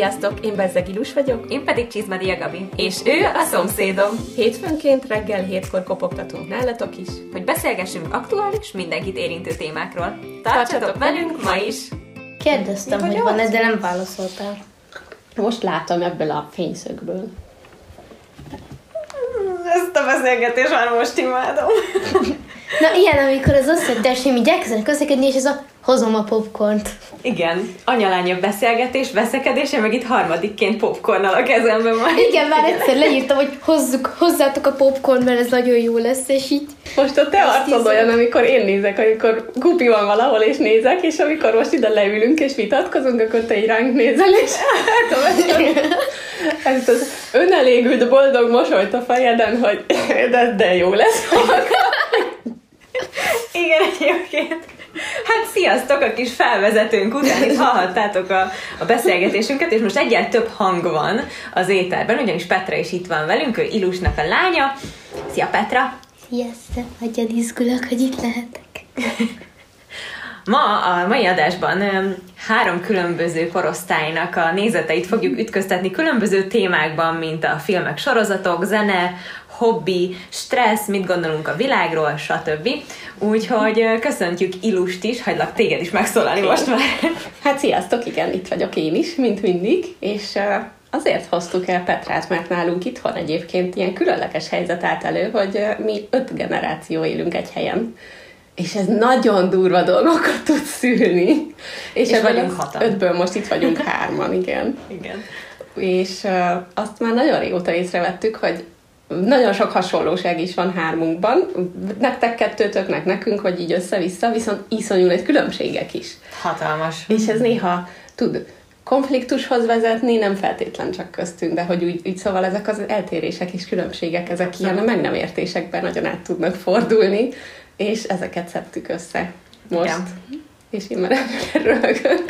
Sziasztok, én Bezzeg Ilus vagyok. Én pedig Csizmadia Gabi. És ő a szomszédom. Hétfőnként reggel hétkor kopogtatunk nálatok is. Hogy beszélgessünk aktuális, mindenkit érintő témákról. Tartsatok velünk ma is! Kérdeztem, hogy van-e, de nem válaszoltál. Most látom ebből a fényszögből. Ezt a beszélgetést már most imádom. Na ilyen, amikor az összetársaim így elkezdenek közlekedni, és ez a hozom a popcornt. Igen, anyalánya beszélgetés, veszekedése, meg itt harmadikként popcornnal a kezemben van. Igen, már egyszer leírtam, hogy hozzuk, hozzátok a popcorn, mert ez nagyon jó lesz, és így Most a te arcod olyan, amikor én nézek, amikor Gupi van valahol, és nézek, és amikor most ide leülünk, és vitatkozunk, akkor te így ránk nézel, és ez az önelégült boldog mosolyt a fejeden, hogy de, de jó lesz. Igen, egyébként. Hát sziasztok, a kis felvezetőnk után itt hallhattátok a, a beszélgetésünket, és most egyel több hang van az éterben, ugyanis Petra is itt van velünk, ő Ilusnak a lánya. Szia Petra! Sziasztok, nagyon izgulok, hogy itt lehetek. Ma a mai adásban három különböző korosztálynak a nézeteit fogjuk ütköztetni különböző témákban, mint a filmek, sorozatok, zene, hobbi, stressz, mit gondolunk a világról, stb. Úgyhogy köszöntjük Ilust is, hagylak téged is megszólalni most már. Hát sziasztok, igen, itt vagyok én is, mint mindig, és azért hoztuk el Petrát, mert nálunk itthon egyébként ilyen különleges helyzet állt elő, hogy mi öt generáció élünk egy helyen, és ez nagyon durva dolgokat tud szülni. És ebből vagyunk hatan. Ötből most itt vagyunk hárman, igen. Igen. És uh, azt már nagyon régóta észrevettük, hogy nagyon sok hasonlóság is van hármunkban. Nektek kettőtöknek, nekünk, hogy így össze-vissza, viszont iszonyú nagy különbségek is. Hatalmas. És ez néha tud konfliktushoz vezetni, nem feltétlen csak köztünk, de hogy úgy, úgy szóval ezek az eltérések és különbségek, ezek ilyen a meg nem értésekben nagyon át tudnak fordulni, és ezeket szedtük össze most. Igen. És én már röhögök.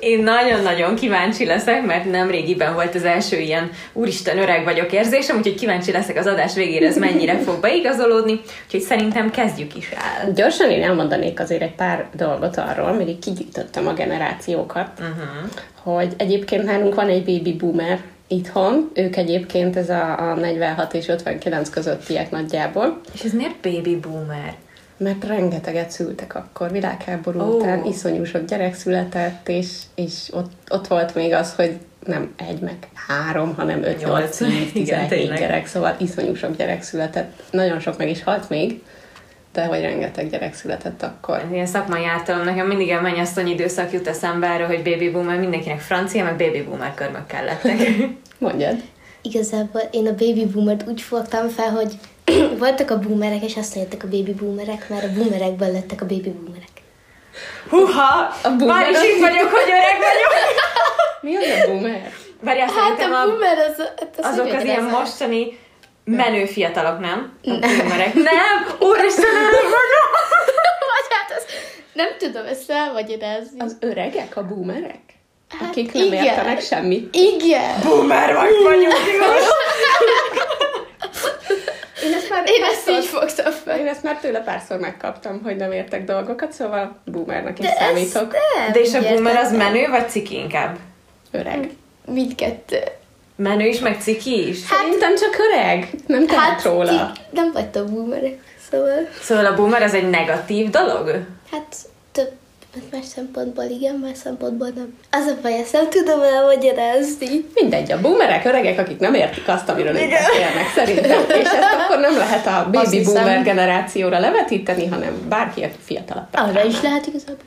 Én nagyon-nagyon kíváncsi leszek, mert nem régiben volt az első ilyen úristen öreg vagyok érzésem, úgyhogy kíváncsi leszek az adás végére, ez mennyire fog beigazolódni, úgyhogy szerintem kezdjük is el. Gyorsan én elmondanék azért egy pár dolgot arról, mert így kigyűjtöttem a generációkat, uh-huh. hogy egyébként nálunk van egy baby boomer itthon, ők egyébként ez a, a 46 és 59 közöttiek nagyjából, És ez miért baby boomer? Mert rengeteget szültek akkor, világháború oh. után, iszonyú sok gyerek született, és, és ott, ott volt még az, hogy nem egy, meg három, hanem öt, Nyolc. tíz, tizenhét gyerek, szóval iszonyú sok gyerek született. Nagyon sok meg is halt még, de hogy rengeteg gyerek született akkor. Ilyen szakmai ártalom, nekem mindig a mennyasszony időszak jut eszembe arra, hogy baby boomer, mindenkinek francia, meg baby boomer körmökkel lettek. Mondjad. Igazából én a baby boomert úgy fogtam fel, hogy voltak a boomerek, és aztán jöttek a baby boomerek, mert a boomerekből lettek a baby boomerek. Húha! A boomer Már is itt vagyok, hogy öreg vagyok! Mi az a boomer? Várjál, Hát a a, boomer az... hát az azok az ilyen mostani menő fiatalok, nem? A boomerek. Nem! Úristen, öreg vagyok! Vagy hát az... Nem tudom ezt elmagyarázni. Az öregek, a boomerek? Hát Akik nem igen. értenek semmit. Igen! Boomer vagy vagyok, igaz? Én ezt már Én ezt így fogtam fel. Én ezt már tőle párszor megkaptam, hogy nem értek dolgokat, szóval boomernek is De számítok. nem De és a boomer az menő, vagy ciki inkább? Öreg. Mindkettő. Menő is, meg ciki is? Hát- Szerintem csak öreg. Nem tehet hát, róla. ti nem vagytok boomerek, szóval... Szóval a boomer az egy negatív dolog? Hát több más szempontból igen, más szempontból nem. Az a baj, ezt nem tudom elmagyarázni. Mindegy, a boomerek öregek, akik nem értik azt, amiről ők beszélnek, szerintem. És ezt akkor nem lehet a baby boomer generációra levetíteni, hanem bárki, aki fiatalabb. Arra is lehet igazából.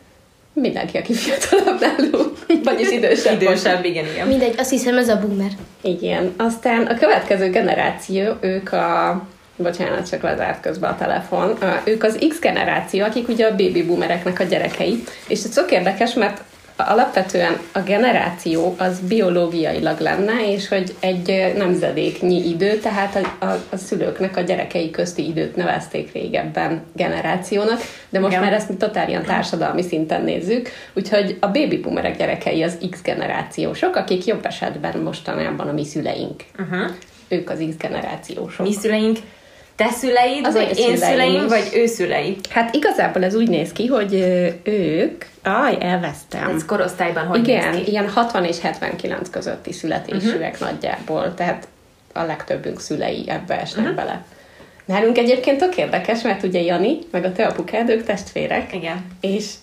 Mindenki, aki fiatalabb nálunk. Vagyis idősebb. Idősebb, igen, igen. Mindegy, azt hiszem ez a boomer. Igen. Aztán a következő generáció, ők a bocsánat, csak lezárt közben a telefon. Ők az X generáció, akik ugye a baby boomereknek a gyerekei. És ez tök érdekes, mert alapvetően a generáció az biológiailag lenne, és hogy egy nemzedéknyi idő, tehát a, a, a szülőknek a gyerekei közti időt nevezték régebben generációnak, de most Igen. már ezt mi totál ilyen társadalmi szinten nézzük, úgyhogy a baby boomerek gyerekei az X generációsok, akik jobb esetben mostanában a mi szüleink. Uh-huh. Ők az X generációsok. Mi szüleink te szüleid, Az vagy én szüleim is. vagy ő szülei? Hát igazából ez úgy néz ki, hogy ők... Aj, elvesztem. Ez korosztályban hogy Igen, néz ki? ilyen 60 és 79 közötti születésűek uh-huh. nagyjából, tehát a legtöbbünk szülei ebbe esnek uh-huh. bele. Nálunk egyébként tök érdekes, mert ugye Jani, meg a te apukád, ők testvérek, Igen. és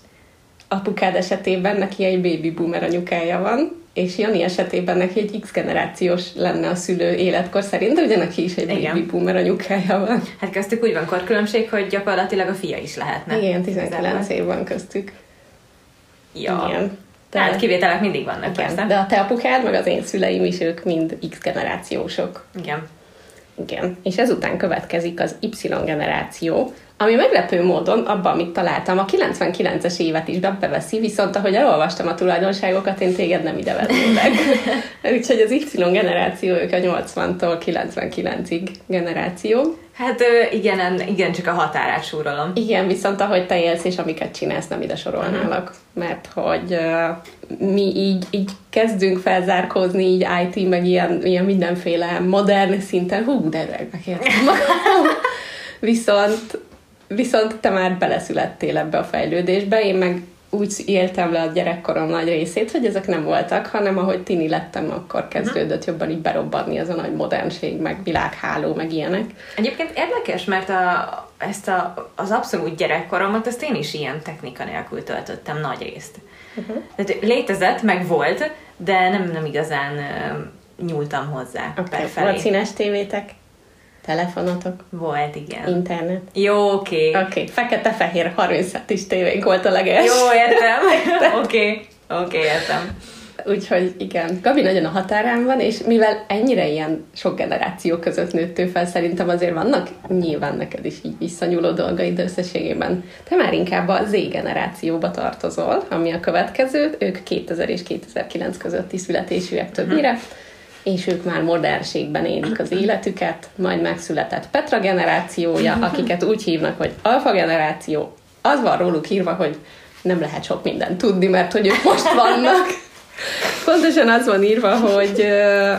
apukád esetében neki egy baby boomer anyukája van, és Jani esetében neki egy X generációs lenne a szülő életkor szerint, de ugye neki is egy Igen. baby boomer anyukája van. Hát köztük úgy van korkülönbség, hogy gyakorlatilag a fia is lehetne. Igen, 19 Igazából. év van köztük. Ja. Igen. Tehát kivételek mindig vannak, igen. persze. De a te apukád, meg az én szüleim is, ők mind X generációsok. Igen. Igen, és ezután következik az Y generáció, ami meglepő módon abban, amit találtam, a 99-es évet is beveszi, viszont ahogy elolvastam a tulajdonságokat, én téged nem ide vennélek. Úgyhogy az Y generáció, ők a 80-tól 99-ig generáció. Hát igen, en- igen, csak a határát súrolom. Igen, viszont ahogy te élsz és amiket csinálsz, nem ide sorolnálak, mert hogy uh, mi így, így kezdünk felzárkózni, így IT, meg ilyen, ilyen mindenféle modern szinten, hú, de megértem magam. Viszont, viszont te már beleszülettél ebbe a fejlődésbe, én meg úgy éltem le a gyerekkorom nagy részét, hogy ezek nem voltak, hanem ahogy tini lettem, akkor kezdődött jobban így berobbanni ez a nagy modernség, meg világháló, meg ilyenek. Egyébként érdekes, mert a, ezt a, az abszolút gyerekkoromat, ezt én is ilyen technika nélkül töltöttem nagy részt. Uh-huh. Tehát létezett, meg volt, de nem, nem igazán ö, nyúltam hozzá Okay. befelé. Volt színes tévétek, telefonotok, Volt, igen. internet. Jó, oké. Oké, okay. fekete-fehér 30 centis tévénk volt a leges. Jó, értem. Oké, oké, értem. Úgyhogy igen, Gabi nagyon a határán van, és mivel ennyire ilyen sok generáció között nőttől fel, szerintem azért vannak nyilván neked is így visszanyúló dolgaid, de összességében te már inkább a Z generációba tartozol, ami a következő, ők 2000 és 2009 közötti születésűek többnyire, és ők már modernségben élik az életüket, majd megszületett Petra generációja, akiket úgy hívnak, hogy alfa generáció, az van róluk írva, hogy nem lehet sok mindent tudni, mert hogy ők most vannak. Pontosan az van írva, hogy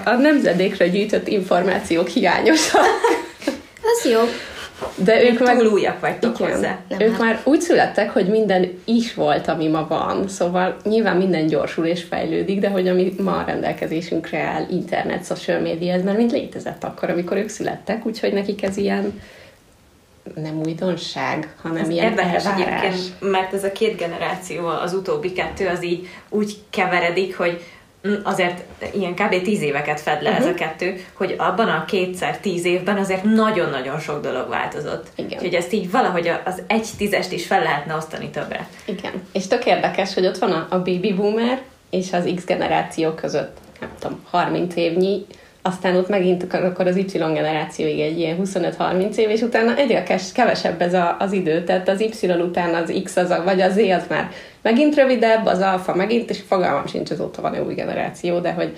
a nemzedékre gyűjtött információk hiányosak. Az jó. De ők meg... Túl újak vagytok Igen, hozzá. Nem, ők hát. már úgy születtek, hogy minden is volt, ami ma van. Szóval nyilván minden gyorsul és fejlődik, de hogy ami ma a rendelkezésünkre áll, internet, social media, ez már mind létezett akkor, amikor ők születtek, úgyhogy nekik ez ilyen nem újdonság, hanem Ez ilyen érdekes elvárás. egyébként, mert ez a két generáció, az utóbbi kettő, az így úgy keveredik, hogy azért ilyen kb. tíz éveket fed le uh-huh. ez a kettő, hogy abban a kétszer tíz évben azért nagyon-nagyon sok dolog változott. Igen. Úgyhogy ezt így valahogy az egy tízest is fel lehetne osztani többre. Igen. És tök érdekes, hogy ott van a, a baby boomer és az X generáció között, nem tudom, 30 évnyi, aztán ott megint akkor- az Y generációig egy ilyen 25-30 év, és utána egyre kevesebb ez a, az idő, tehát az Y után az X, az a, vagy az Z az már megint rövidebb, az alfa megint, és fogalmam sincs, azóta van új generáció, de hogy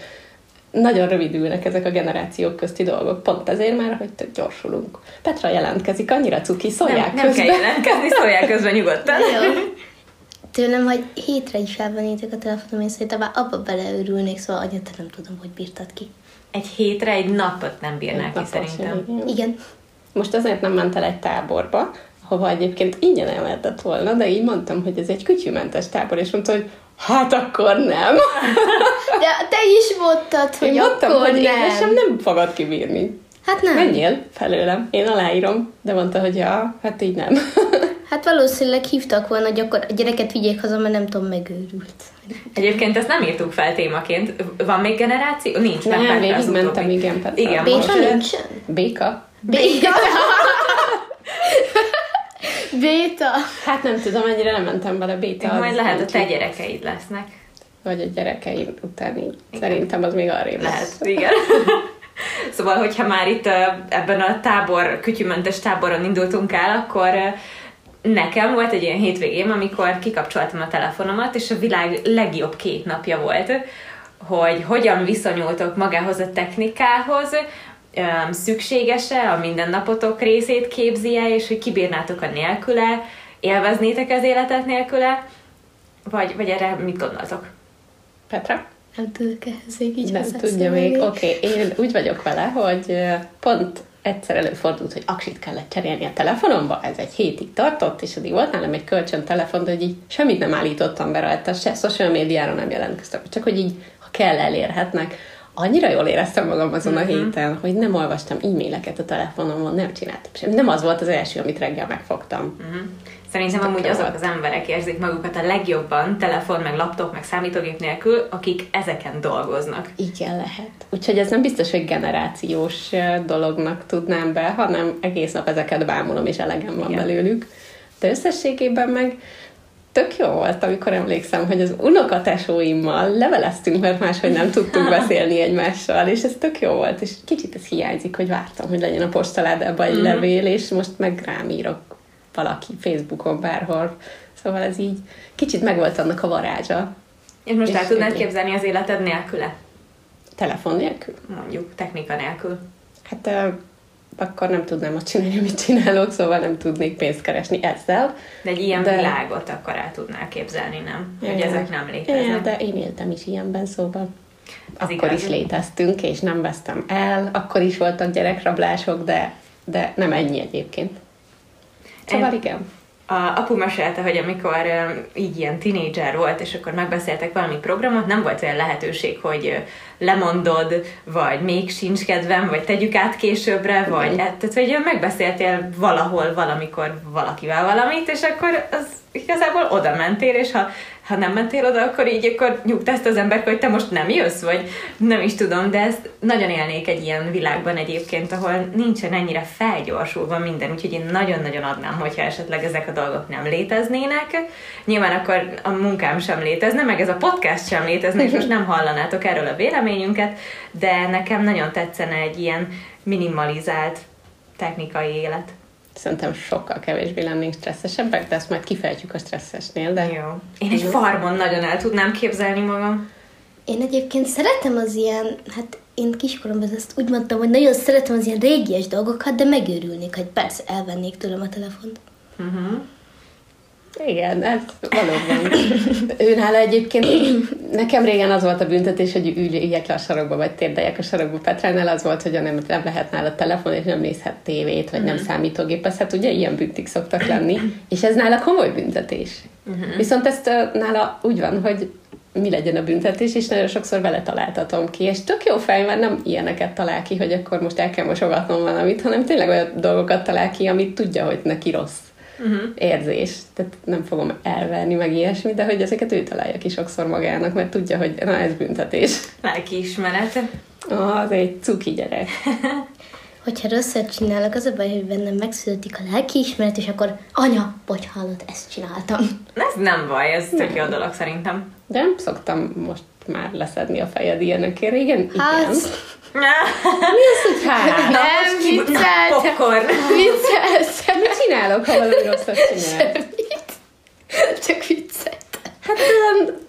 nagyon rövidülnek ezek a generációk közti dolgok, pont ezért már, hogy tök gyorsulunk. Petra jelentkezik, annyira cuki, szólják nem, nem kell közben. jelentkezni, szólják közben nyugodtan. Jó. Tőlem, hogy hétre is felvenítek a telefonom, én szerintem már abba beleőrülnék, szóval anya, te nem tudom, hogy bírtad ki. Egy hétre, egy napot nem bírnák ki Napos, szerintem. igen. Igen. Most azért nem ment el egy táborba, hova egyébként ingyen elmehetett volna, de így mondtam, hogy ez egy kütyümentes tábor, és mondta, hogy hát akkor nem. De te is mondtad, hogy Én mondtam, akkor hogy nem. én sem nem fogod kibírni. Hát nem. Menjél felőlem, én aláírom, de mondta, hogy ja, hát így nem. Hát valószínűleg hívtak volna, hogy akkor a gyereket vigyék haza, mert nem tudom, megőrült. Egyébként ezt nem írtuk fel témaként. Van még generáció? Nincs. Nem, az végigmentem, utóbbi. igen, Petra. Igen, Béka most, nincsen? Béka? Béta. Béta. Hát nem tudom, ennyire nem mentem bele, Béta. az majd lehet nem te gyerekeid lesznek. Vagy a gyerekeim után így. Szerintem az még arrébb Lehet, lesz. igen. szóval, hogyha már itt ebben a tábor, kütyümentes táboron indultunk el, akkor nekem volt egy ilyen hétvégém, amikor kikapcsoltam a telefonomat, és a világ legjobb két napja volt, hogy hogyan viszonyultok magához a technikához, öm, szükséges-e, a mindennapotok részét képzi-e, és hogy kibírnátok a nélküle, élveznétek az életet nélküle, vagy, vagy erre mit gondoltok? Petra? Nem tudok ehhez még így Nem tudja még. Oké, okay. én úgy vagyok vele, hogy pont egyszer előfordult, hogy aksit kellett cserélni a telefonomba, ez egy hétig tartott, és addig volt nálam egy kölcsön telefon, de hogy így semmit nem állítottam be rajta, se social médiára nem jelentkeztem, csak hogy így, ha kell, elérhetnek. Annyira jól éreztem magam azon a héten, hogy nem olvastam e-maileket a telefonomon, nem csináltam sem. Nem az volt az első, amit reggel megfogtam. Szerintem Tök amúgy azok az emberek érzik magukat a legjobban telefon, meg laptop, meg számítógép nélkül, akik ezeken dolgoznak. Igen, lehet. Úgyhogy ez nem biztos, hogy generációs dolognak tudnám be, hanem egész nap ezeket bámulom, és elegem van Igen. belőlük. De összességében meg tök jó volt, amikor emlékszem, hogy az unokatesóimmal leveleztünk, mert máshogy nem tudtunk beszélni egymással, és ez tök jó volt, és kicsit ez hiányzik, hogy vártam, hogy legyen a postaládában egy levél, és most meg rám írok valaki Facebookon bárhol. Szóval ez így kicsit megvolt annak a varázsa. És most És el tudnád képzelni az életed nélküle? Telefon nélkül. Mondjuk, technika nélkül. Hát akkor nem tudnám azt csinálni, amit csinálok, szóval nem tudnék pénzt keresni ezzel. De egy ilyen De- világot akkor el tudnál képzelni, nem? Hogy Igen. ezek nem Igen, léteznek. de én éltem is ilyenben, szóval Az akkor igaz. is léteztünk, és nem vesztem el, akkor is voltak gyerekrablások, de, de nem ennyi egyébként. Szóval Én- igen. A apu mesélte, hogy amikor így ilyen tinédzser volt, és akkor megbeszéltek valami programot, nem volt olyan lehetőség, hogy lemondod, vagy még sincs kedvem, vagy tegyük át későbbre, vagy tehát, hogy megbeszéltél valahol, valamikor valakivel valamit, és akkor az igazából oda mentél, és ha, ha nem mentél oda, akkor így akkor nyugtaszt az ember, hogy te most nem jössz, vagy nem is tudom, de ezt nagyon élnék egy ilyen világban egyébként, ahol nincsen ennyire felgyorsulva minden, úgyhogy én nagyon-nagyon adnám, hogyha esetleg ezek a dolgok nem léteznének. Nyilván akkor a munkám sem létezne, meg ez a podcast sem létezne, és most nem hallanátok erről a véleményünket, de nekem nagyon tetszene egy ilyen minimalizált technikai élet. Szerintem sokkal kevésbé lennénk stresszesebbek, de ezt majd kifejtjük a stresszesnél, de Jó. Én egy farmon nagyon el tudnám képzelni magam. Én egyébként szeretem az ilyen, hát én kiskoromban ezt úgy mondtam, hogy nagyon szeretem az ilyen régies dolgokat, de megőrülnék, hogy persze elvennék tőlem a telefont. Igen, ez valóban. ő nála egyébként, nekem régen az volt a büntetés, hogy üljek le a sarokba, vagy térdeljek a sarokba. Petránál az volt, hogy nem, nem lehet nála telefon, és nem nézhet tévét, vagy nem számítógépezhet. Ugye ilyen büntik szoktak lenni. És ez nála komoly büntetés. Viszont ezt nála úgy van, hogy mi legyen a büntetés, és nagyon sokszor vele találtatom ki, és tök jó fej, mert nem ilyeneket talál ki, hogy akkor most el kell mosogatnom valamit, hanem tényleg olyan dolgokat talál ki, amit tudja, hogy neki rossz uh-huh. érzés. Tehát nem fogom elverni meg ilyesmi, de hogy ezeket ő találja ki sokszor magának, mert tudja, hogy na ez büntetés. Lelkiismeret. Az egy cuki gyerek. Hogyha rosszat csinálok, az a baj, hogy bennem megszületik a lelkiismeret, és akkor anya, bocs, hallod, ezt csináltam. Ez nem baj, ez tök jó dolog szerintem. De nem szoktam most már leszedni a fejed ilyenekért. Igen, igen. Hát, Mi az, hogy hát? nem vicceltem, Popcorn. vicceltem, Mit csinálok, ha valami rosszat csinál? csak vicceltem. Hát olyan,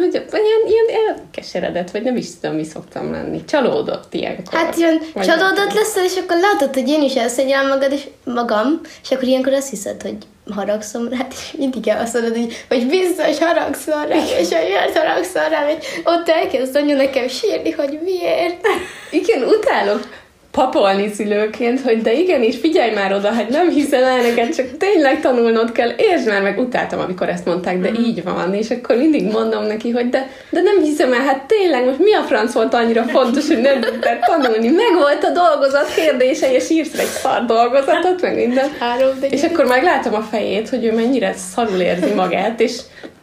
hogy ilyen, ilyen elkeseredett, vagy nem is tudom, mi szoktam lenni. Csalódott ilyenkor. Hát ilyen csalódott leszel, és akkor látod, hogy én is elszegyelem magad, és magam, és akkor ilyenkor azt hiszed, hogy haragszom rád, és mindig azt mondod, hogy, hogy biztos haragszol rám, és hogy miért haragszol rám, és ott elkezd anya nekem sírni, hogy miért. Igen, utálok papolni szülőként, hogy de igenis, figyelj már oda, hát nem hiszem el neked, csak tényleg tanulnod kell, értsd már meg, utáltam, amikor ezt mondták, de így van, és akkor mindig mondom neki, hogy de, de nem hiszem el, hát tényleg, most mi a franc volt annyira fontos, hogy nem tudtál tanulni, meg volt a dolgozat kérdése, és írsz egy szar dolgozatot, meg minden. Három, És akkor meglátom a fejét, hogy ő mennyire szarul érzi magát, és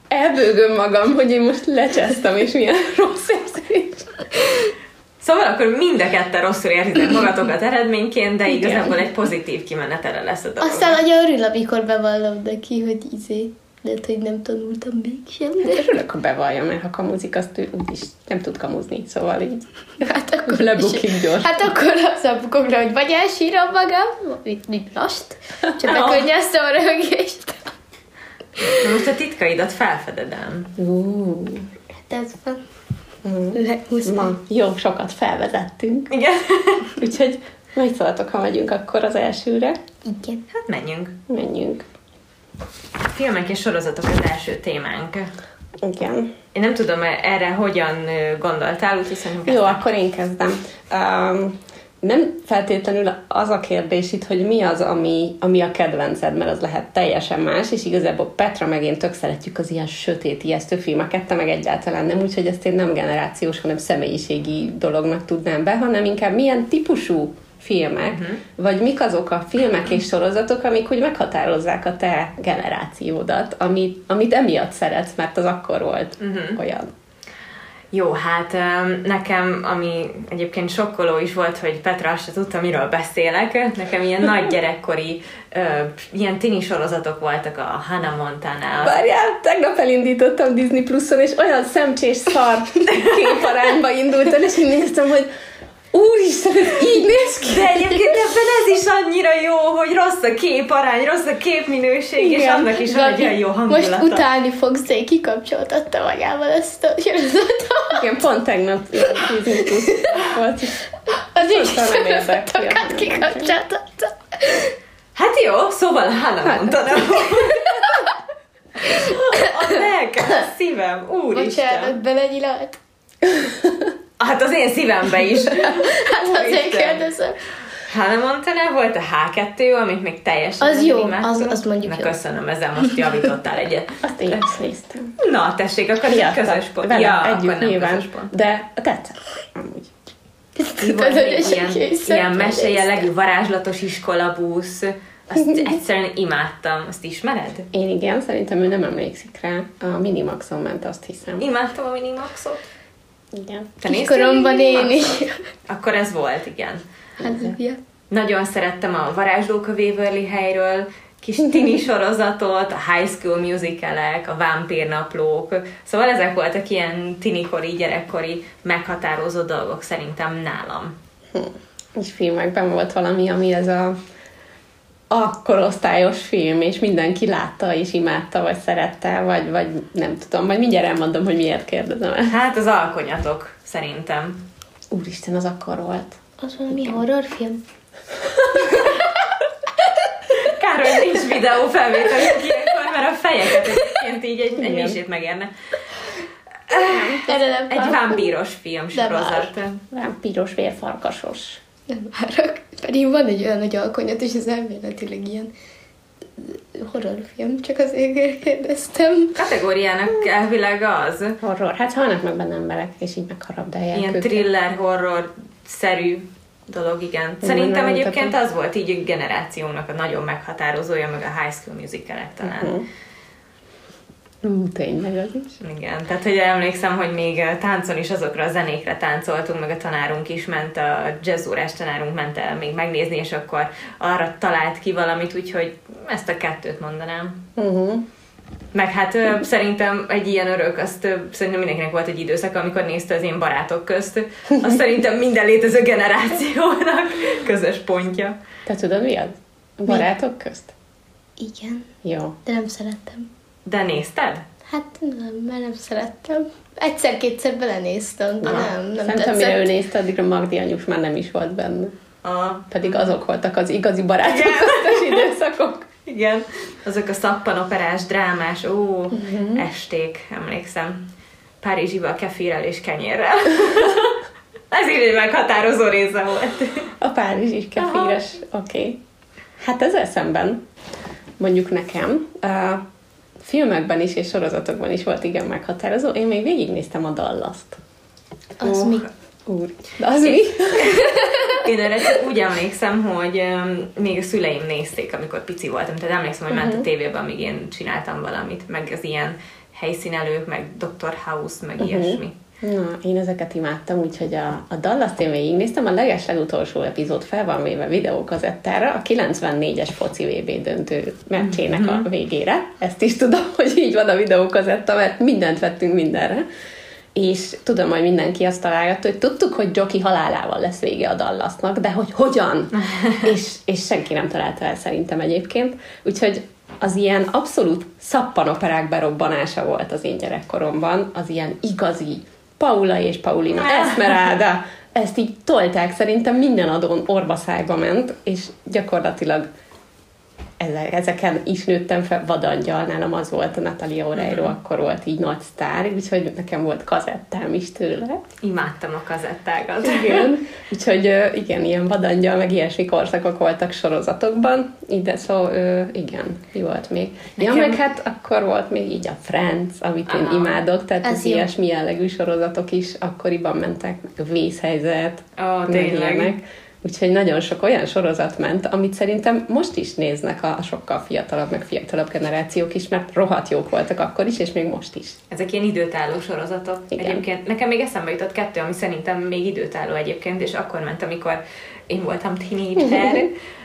elbőgöm magam, hogy én most lecsesztem, és milyen rossz érzés. Szóval akkor mind a ketten rosszul érzitek magatokat eredményként, de igazából egy pozitív kimenetele lesz a dolog. Aztán anya örül, amikor bevallom neki, hogy izé, lehet, hogy nem tanultam mégsem, de Örülök, ha bevallja, mert ha kamuzik, azt ő úgyis nem tud kamuzni, szóval így hát akkor lebukik gyors. Hát akkor azzal bukok le, hogy vagy elsírom magam, mint, mint most, csak bekönnyeztem a röhögést. Na most a titkaidat felfededem. Uh, Hát ez van. Mm. Le, muszáj. Na, jó, sokat felvezettünk. Igen. Úgyhogy mit szóltok, ha megyünk akkor az elsőre? Igen. Hát menjünk. Menjünk. Filmek és sorozatok az első témánk. Igen. Én nem tudom, erre hogyan gondoltál, úgyhogy szerintem Jó, akkor én kezdem. Um, nem feltétlenül az a kérdés itt, hogy mi az, ami, ami a kedvenced, mert az lehet teljesen más, és igazából Petra meg én tök szeretjük az ilyen sötét, ijesztő filmeket, te meg egyáltalán nem, úgyhogy ezt én nem generációs, hanem személyiségi dolognak tudnám be, hanem inkább milyen típusú filmek, uh-huh. vagy mik azok a filmek és sorozatok, amik úgy meghatározzák a te generációdat, amit, amit emiatt szeretsz, mert az akkor volt uh-huh. olyan. Jó, hát nekem, ami egyébként sokkoló is volt, hogy Petra azt tudta, miről beszélek. Nekem ilyen nagy gyerekkori, ilyen tini sorozatok voltak a Hannah Montana. Várjál, tegnap elindítottam Disney Pluson, és olyan szemcsés szar képarányba indult és én néztem, hogy Úristen, ez így néz ki! De egyébként ebben ez is annyira jó, hogy rossz a képarány, rossz a képminőség, Igen. és annak is van egy olyan jó hangulata. Most utálni fogsz, de én kikapcsoltatta magával ezt a sorozatot. Igen, pont tegnap volt. Az is nem érdekli. kikapcsoltatta. Hát jó, szóval Hanna hát. mondta, nem? A lelkem, a szívem, úristen. Bocsánat, belegyilat. Hát az én szívembe is. hát azért kérdezem. Hannah Montana volt a H2, amit még teljesen Az jó, az, az mondjuk Na, jó. köszönöm, ezzel most javítottál egyet. Azt én is néztem. Na, tessék, akkor ja, közös pont. Vele ja, együtt akkor nem nyilván, közös pont. De tetszett. Amúgy. Volt egy ilyen, ilyen mesejellegű varázslatos iskolabusz. Azt egyszerűen imádtam. Azt ismered? Én igen, szerintem ő nem emlékszik rá. A Minimaxon ment, azt hiszem. Imádtam a Minimaxot. Igen. Te Kiskoromban én is. Akkor ez volt, igen. Hát, ja. Nagyon szerettem a Varázslók a Waverly helyről, kis tini sorozatot, a High School musicalek, a vámpírnaplók. Szóval ezek voltak ilyen tinikori, gyerekkori meghatározó dolgok szerintem nálam. Hm. És filmekben volt valami, ami ez a a korosztályos film, és mindenki látta, és imádta, vagy szerette, vagy, vagy nem tudom, majd mindjárt elmondom, hogy miért kérdezem el. Hát az alkonyatok, szerintem. Úristen, az akkor volt. Az valami horrorfilm? Kár, hogy nincs videó felvételünk ilyenkor, mert a fejeket egyébként így egy, egy misét megérne. Nem, egy vámpíros film sorozat. Vámpíros, vérfarkasos. Nem várok. Pedig van egy olyan nagy alkonyat, és ez elméletileg ilyen horrorfilm, csak azért kérdeztem. Kategóriának elvileg az. Horror. Hát halnak meg benne emberek, és így megharabdálják Ilyen őket. thriller, horror-szerű dolog, igen. Szerintem egyébként az volt így a generációnak a nagyon meghatározója, meg a High School musical talán. Uh-huh. Ú, tényleg az is. Igen, tehát hogy emlékszem, hogy még táncon is azokra a zenékre táncoltunk, meg a tanárunk is ment, a jazzórás tanárunk ment el még megnézni, és akkor arra talált ki valamit, úgyhogy ezt a kettőt mondanám. Uh-huh. Meg hát uh, szerintem egy ilyen örök, azt uh, szerintem mindenkinek volt egy időszak, amikor nézte az én barátok közt. Azt szerintem minden létező generációnak közös pontja. Te tudod mi az? Barátok mi? közt? Igen. Jó. De nem szerettem. De nézted? Hát nem, mert nem szerettem. Egyszer-kétszer belenéztem, de nem, nem Szerintem, mire ő nézte, addigra Magdi anyus már nem is volt benne. A... Pedig azok voltak az igazi barátok köztes időszakok. Igen, azok a szappanoperás, drámás, ó, uh-huh. esték, emlékszem. Párizsiba a kefirrel és kenyérrel. Ez így egy meghatározó része volt. A párizsi kefíres, oké. Okay. Hát ezzel szemben, mondjuk nekem, uh, filmekben is és sorozatokban is volt igen meghatározó. Én még végignéztem a Dallas-t. Az oh, mi? Úr. De az mi? Én erre csak úgy emlékszem, hogy um, még a szüleim nézték, amikor pici voltam. Tehát emlékszem, hogy uh-huh. ment a mhm. tévében, amíg én csináltam valamit, meg az ilyen helyszínelők, meg Dr. House, meg uh-huh. ilyesmi. Na, én ezeket imádtam, úgyhogy a, a Dallas-t én végignéztem, a leges legutolsó epizód fel van véve videókazettára, a 94-es foci VB döntő meccsének mm-hmm. a mhm. végére. Ezt is tudom, hogy így van a videókazetta, mert mindent vettünk mindenre. És tudom, hogy mindenki azt találgatta, hogy tudtuk, hogy Joki halálával lesz vége a Dallasnak, de hogy hogyan? és, és senki nem találta el szerintem egyébként. Úgyhogy az ilyen abszolút szappanoperák berobbanása volt az én gyerekkoromban, az ilyen igazi Paula és Paulina, Esmeralda, ezt így tolták, szerintem minden adón orbaszájba ment, és gyakorlatilag ezeken is nőttem fel, Vadangyal, nálam az volt a Natalia Oreiro, Mhm. akkor volt így nagy sztár, úgyhogy nekem volt kazettám is tőle. Imádtam a kazettákat. Igen, úgyhogy igen, ilyen vadangyal, meg ilyesmi korszakok voltak sorozatokban, ide szó, igen, mi volt még? Ja, Nekem- meg hát akkor volt még így a Friends, amit én Aha. imádok, tehát Ez az jó. ilyesmi jellegű sorozatok is akkoriban mentek, meg a vészhelyzet, meg tényleg. ilyenek. Úgyhogy nagyon sok olyan sorozat ment, amit szerintem most is néznek a sokkal fiatalabb, meg fiatalabb generációk is, mert rohadt jók voltak akkor is, és még most is. Ezek ilyen időtálló sorozatok. Igen. Egyébként nekem még eszembe jutott kettő, ami szerintem még időtálló egyébként, és akkor ment, amikor én voltam teenager.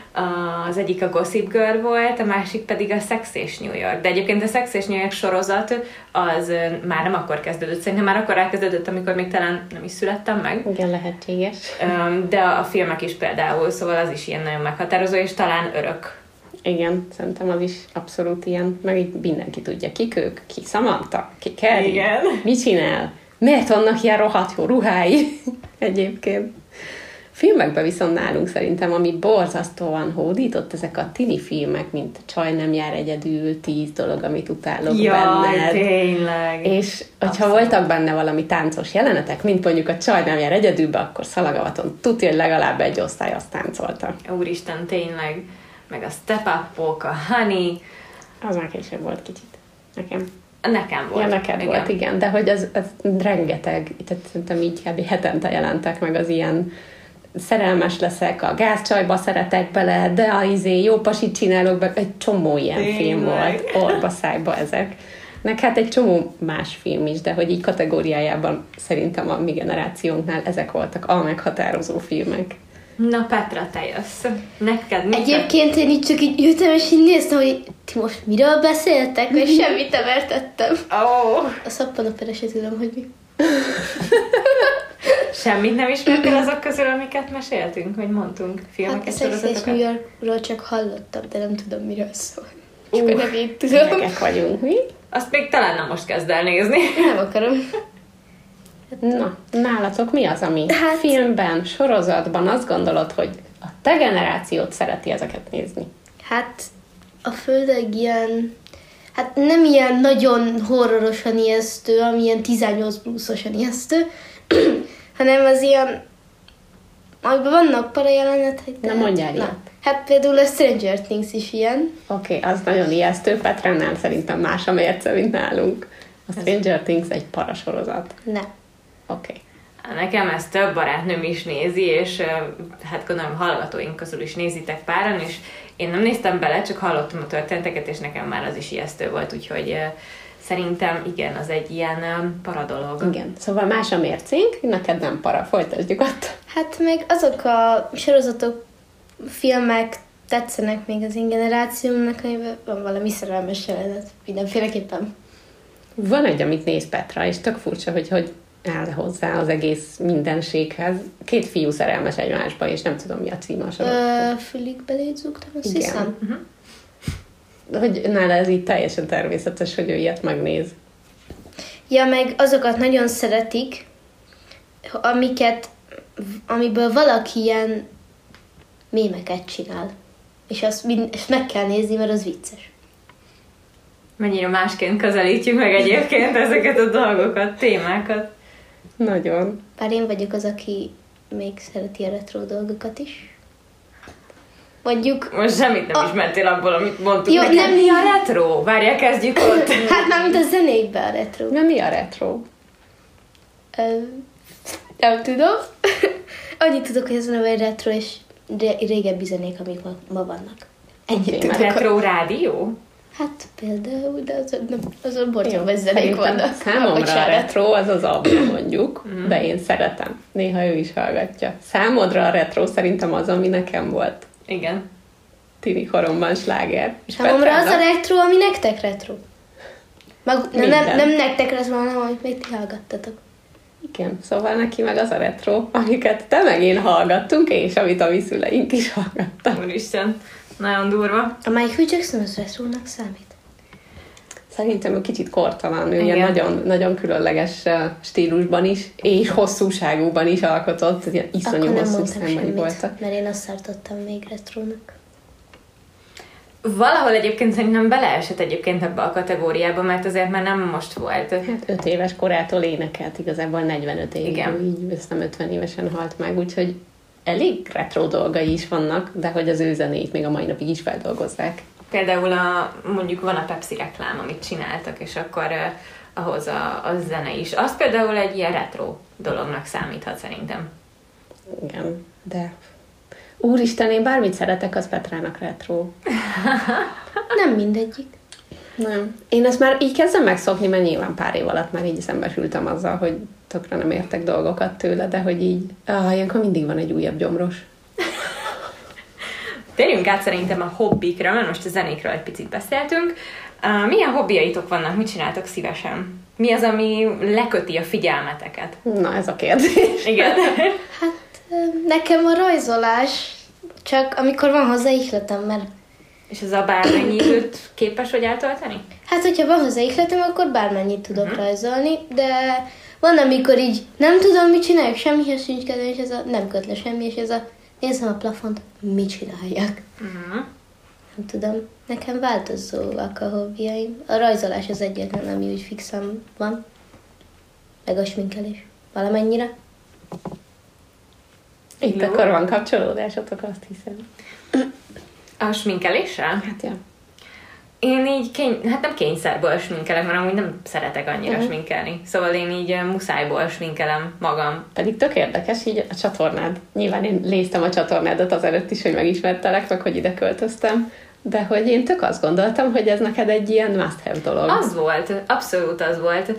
Az egyik a Gossip Girl volt, a másik pedig a Sex és New York. De egyébként a Sex és New York sorozat az már nem akkor kezdődött, szerintem már akkor elkezdődött, amikor még talán nem is születtem meg. Igen, lehetséges. De a filmek is például, szóval az is ilyen nagyon meghatározó, és talán örök. Igen, szerintem az is abszolút ilyen, meg így mindenki tudja, kik ők, ki Samantha, ki Kerry, Igen. mit csinál, miért vannak ilyen rohadt jó ruhái egyébként. Filmekben viszont nálunk szerintem, ami borzasztóan hódított, ezek a tini filmek, mint Csaj nem jár egyedül, tíz dolog, amit utálok benned. tényleg. És hogyha Abszolút. voltak benne valami táncos jelenetek, mint mondjuk a csaj nem jár egyedülbe, akkor szalagavaton tudja, hogy legalább egy osztály azt táncolta. Úristen, tényleg. Meg a Step up a Honey, Az már később volt kicsit. Nekem. nekem volt. Ja, neked igen. volt, igen. De hogy az, az rengeteg, tehát szerintem így kb. hetente jelentek meg az ilyen szerelmes leszek, a gázcsajba szeretek bele, de a izé, jó pasit csinálok be, egy csomó ilyen Tényleg. film volt, orba szájba ezek. Meg hát egy csomó más film is, de hogy így kategóriájában szerintem a mi generációnknál ezek voltak a meghatározó filmek. Na Petra, te jössz. Neked mi Egyébként én így csak így ültem, és így néztem, hogy ti most miről beszéltek, mert semmit nem értettem. Oh, A szappanopera se tudom, hogy mi. Semmit nem ismertél azok közül, amiket meséltünk, vagy mondtunk? Hát a Filmeket, Sex és New sorozatokat? Yorkról csak hallottam, de nem tudom, miről szól. Csak nem így tudom. Gyerekek vagyunk, mi? Azt még talán nem most kezd el nézni. Nem akarom. Na, nálatok mi az, ami Hát- hát, filmben, sorozatban azt gondolod, hogy a te generációt szereti ezeket nézni? Hát a Földeg ilyen, hát nem ilyen nagyon horrorosan ijesztő, ami ilyen 18 pluszosan ijesztő, hanem az ilyen, amiben vannak para jelenetek. de Na, hát- mondjál na. ilyet. Hát például a Stranger Things is ilyen. Oké, okay, az nagyon ijesztő, Petránál szerintem más a mérce, mint nálunk. A Stranger Things egy parasorozat. Ne. Oké. Okay. Nekem ezt több barátnőm is nézi, és hát gondolom hallgatóink közül is nézitek páran, és én nem néztem bele, csak hallottam a történeteket, és nekem már az is ijesztő volt, úgyhogy szerintem igen, az egy ilyen paradolog. Igen, szóval más a mércénk, neked nem para, folytasd nyugodtan. Hát meg azok a sorozatok, filmek tetszenek még az én generációmnak, amiben van valami szerelmes jelenet. Mindenféleképpen. Van egy, amit néz Petra, és tök furcsa, hogy hogy áll hozzá az egész mindenséghez. Két fiú szerelmes egymásba, és nem tudom, mi a címe a sorozat. Ö, fülig beléd zúgtam, azt Igen. hiszem. Hogy nála ez így teljesen természetes, hogy ő ilyet megnéz. Ja, meg azokat nagyon szeretik, amiket, amiből valaki ilyen mémeket csinál. És azt, mind, ezt meg kell nézni, mert az vicces. Mennyire másként közelítjük meg egyébként ezeket a dolgokat, témákat. Nagyon. Bár én vagyok az, aki még szereti a retro dolgokat is. Mondjuk, Most semmit nem A- ismertél abból, amit mondtunk. Jó, nem- mi a retro? Várjál, kezdjük ott. hát már mint a zenékben a retro. De mi a retro? Ö, nem tudom. Annyit tudok, hogy ez egy retro, és ré- régebbi zenék, amik ma, ma vannak. Ennyit Oké, A tudok. retro rádió? Hát például, de azon, nem, azon borcsomban Jó, zenék szerintem vannak. Számomra a retro az az album mondjuk, de én szeretem. Néha ő is hallgatja. Számodra a retro szerintem az, ami nekem volt. Igen. Tini koromban sláger. Számomra az a Petrának- retro, ami nektek retro. Mag, nem, nem, nem nektek retro, hanem amit még ti hallgattatok. Igen, szóval neki meg az a retro, amiket te meg én hallgattunk, és amit a mi szüleink is hallgattak. Úristen, nagyon durva. A Michael Jackson az retrónak számít. Szerintem ő kicsit kortalan, ő Igen. ilyen nagyon, nagyon különleges stílusban is, és hosszúságúban is alkotott, ilyen iszonyú Akkor hosszú semmit, voltak. mert én azt tartottam még retrónak. valahol egyébként szerintem beleesett egyébként ebbe a kategóriába, mert azért már nem most volt. Hát 5 éves korától énekelt, igazából 45 évig, Igen. így nem 50 évesen halt meg, úgyhogy elég retro dolgai is vannak, de hogy az ő zenét még a mai napig is feldolgozzák. Például a, mondjuk van a Pepsi reklám, amit csináltak, és akkor uh, ahhoz a, a zene is. Az például egy ilyen retro dolognak számíthat szerintem. Igen, de úristen, én bármit szeretek, az Petrának retro. Nem mindegyik. Nem. Én ezt már így kezdem megszokni, mert nyilván pár év alatt már így szembesültem azzal, hogy tökre nem értek dolgokat tőle, de hogy így, ah, ilyenkor mindig van egy újabb gyomros. Térjünk át szerintem a hobbikra, mert most a zenékről egy picit beszéltünk. Uh, milyen hobbiaitok vannak, mit csináltok szívesen? Mi az, ami leköti a figyelmeteket? Na, ez a kérdés. Igen. Hát nekem a rajzolás, csak amikor van hozzá ihletem, mert És ez a bármennyi időt képes vagy eltölteni? hát hogyha van hozzá ihletem, akkor bármennyit tudok uh-huh. rajzolni, de van, amikor így nem tudom, mit csinálják, semmihez sincs kedvem, és ez a nem köt le semmi, és ez a nézem a plafont, mit csinálják. Uh-huh. Nem tudom, nekem változóak a hobbiaim. A rajzolás az egyetlen, ami úgy fixem van. Meg a sminkelés. Valamennyire. Itt Jó. akkor van kapcsolódásotok, azt hiszem. A sminkeléssel? Hát ja. Én így, kény, hát nem kényszerből sminkelek, mert amúgy nem szeretek annyira Mhm. sminkelni. Szóval én így muszájból sminkelem magam. Pedig tök érdekes így a csatornád. Nyilván én néztem a csatornádat azelőtt is, hogy megismertelek, meg hogy ide költöztem, de hogy én tök azt gondoltam, hogy ez neked egy ilyen must-have dolog. Az volt, abszolút az volt.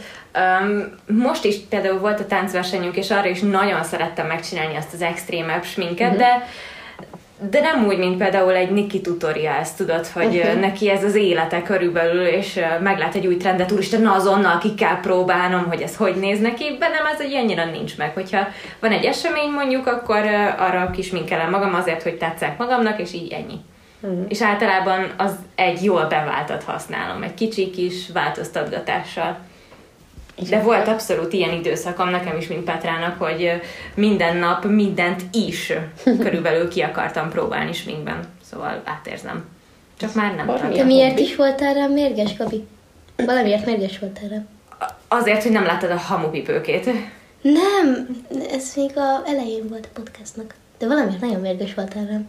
Um, most is például volt a táncversenyünk, és arra is nagyon szerettem megcsinálni azt az extrémebb sminket, Mhm. de de nem úgy, mint például egy Nikki tutorials, tudod, hogy uh-huh. neki ez az élete körülbelül, és meglát egy új trendet, úristen, na azonnal ki kell próbálnom, hogy ez hogy néz neki, bennem ez egy annyira nincs meg. Hogyha van egy esemény mondjuk, akkor arra kisminkelem magam azért, hogy tetszek magamnak, és így ennyi. Uh-huh. És általában az egy jól beváltat használom, egy kicsi kis változtatgatással. De volt abszolút ilyen időszakom nekem is, mint Petrának, hogy minden nap mindent is körülbelül ki akartam próbálni sminkben. Szóval átérzem. Csak már nem. Te Milyen miért hobbi? is voltál rám mérges, Gabi? Valamiért mérges voltál rám. Azért, hogy nem láttad a hamupipőkét. Nem, ez még a elején volt a podcastnak. De valamiért nagyon mérges voltál rám.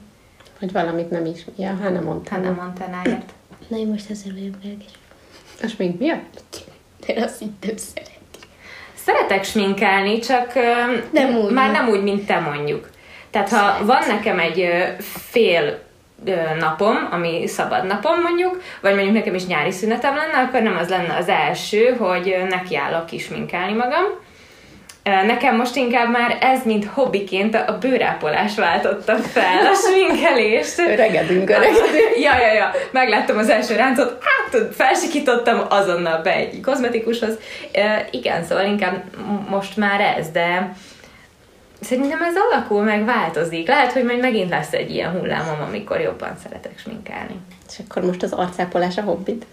Hogy valamit nem is, ja, nem mondtam. Hát nem mondtál náért. Na, én most ezért vagyok mérges. És még miatt? Én azt így nem szeretem. Szeretek sminkelni, csak Nem úgy, már nem. úgy, mint te mondjuk. Tehát ha van nekem egy fél napom, ami szabad napom mondjuk, vagy mondjuk nekem is nyári szünetem lenne, akkor nem az lenne az első, hogy nekiállok kisminkálni magam. Nekem most inkább már ez, mint hobbiként a bőrápolás váltotta fel a sminkelést. Öregedünk, öregedünk. Ja, ja, ja. Megláttam az első ráncot, hát felsikítottam azonnal be egy kozmetikushoz. Igen, szóval inkább most már ez, de szerintem ez alakul, meg változik. Lehet, hogy majd megint lesz egy ilyen hullámom, amikor jobban szeretek sminkálni. És akkor most az arcápolás a hobbit?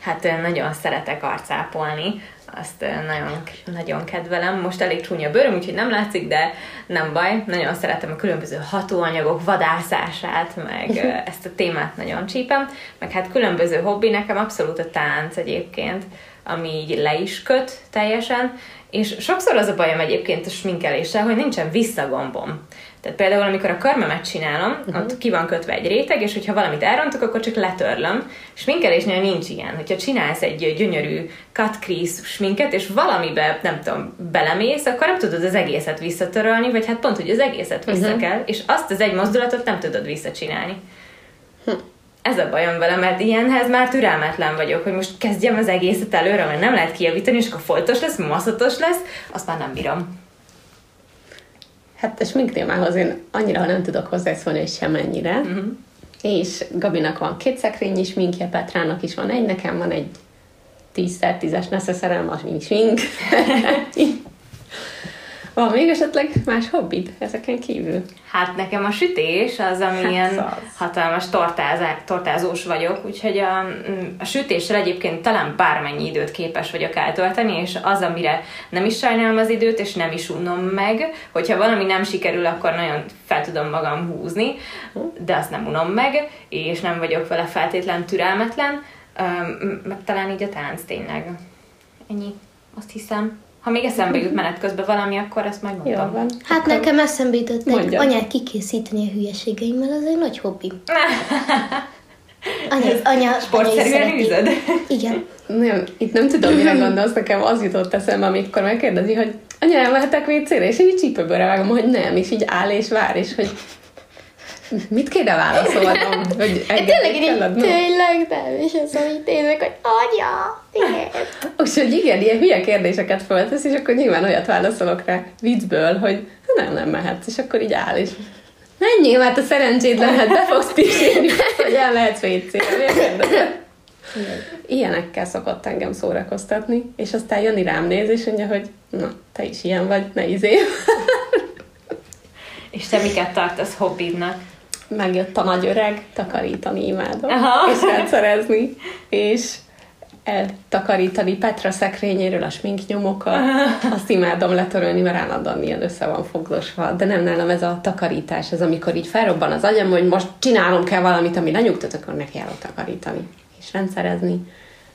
Hát nagyon szeretek arcápolni, azt nagyon, nagyon kedvelem. Most elég csúnya bőröm, úgyhogy nem látszik, de nem baj. Nagyon szeretem a különböző hatóanyagok vadászását, meg ezt a témát nagyon csípem. Meg hát különböző hobbi, nekem abszolút a tánc egyébként, ami így le is köt teljesen, és sokszor az a bajom egyébként a sminkeléssel, hogy nincsen visszagombom. Tehát például, amikor a körmemet csinálom, uh-huh. ott ki van kötve egy réteg, és hogyha valamit elrontok, akkor csak letörlöm. Sminkelésnél nincs ilyen. Hogyha csinálsz egy gyönyörű cut crease sminket, és valamibe, nem tudom, belemész, akkor nem tudod az egészet visszatörölni, vagy hát pont, hogy az egészet vissza uh-huh. kell, és azt az egy mozdulatot nem tudod visszacsinálni. Ez a bajom vele, mert ilyenhez már türelmetlen vagyok, hogy most kezdjem az egészet előre, mert nem lehet kijavítani, és akkor foltos lesz, maszatos lesz, azt már nem bírom. Hát a smink témához én annyira nem tudok hozzászólni, hogy semennyire. Uh-huh. És Gabinak van két szekrényi sminkje, Petrának is van egy, nekem van egy 10x10-es neszeszerem, az mind smink. Van még esetleg más hobbid ezeken kívül? Hát nekem a sütés az, ami Hát az. hatalmas tortázá, tortázós vagyok, úgyhogy a, a sütéssel egyébként talán bármennyi időt képes vagyok eltölteni, és az, amire nem is sajnálom az időt, és nem is unom meg, hogyha valami nem sikerül, akkor nagyon fel tudom magam húzni, de azt nem unom meg, és nem vagyok vele feltétlen türelmetlen, meg talán így a tánc tényleg. Ennyi, azt hiszem. Ha még eszembe jut menet közben valami, akkor ezt majd Jó mondom. van. Hát nekem eszembe jutott egy anyát kikészíteni a hülyeségeimmel, az egy nagy hobbi. Anya, anya, anya Sportszerűen űzöd? Igen. Nem, itt nem tudom, mire gondolsz, nekem az jutott eszembe, amikor megkérdezi, hogy anya, elmehetek WC-re, és így csípőből vágom, hogy nem, és így áll és vár, és hogy mit kéne válaszolnom? Hogy Hát tényleg így, tényleg nem, és az, amit nézek, hogy anya, igen. Úgyhogy igen, ilyen hülye kérdéseket föltesz, és akkor nyilván olyat válaszolok rá viccből, hogy nem, nem mehetsz, és akkor így áll, és menjél, hát a szerencsétlen, hát be fogsz pisilni, hogy el lehetsz WC-re? Ilyenekkel szokott engem szórakoztatni, és aztán Jani rám néz, és mondja, hogy na, te is ilyen vagy, ne izé. És te miket tartasz hobbidnak? Megjött a nagy öreg, takarítani imádom, Aha. és rendszerezni, és eltakarítani Petra szekrényéről a sminknyomokat, azt imádom letörölni, mert állandóan ilyen össze van fogdosva, de nem nálam ez a takarítás, ez amikor így felrobban az agyam, hogy most csinálom kell valamit, ami lenyugtat, akkor neki kell takarítani, és rendszerezni,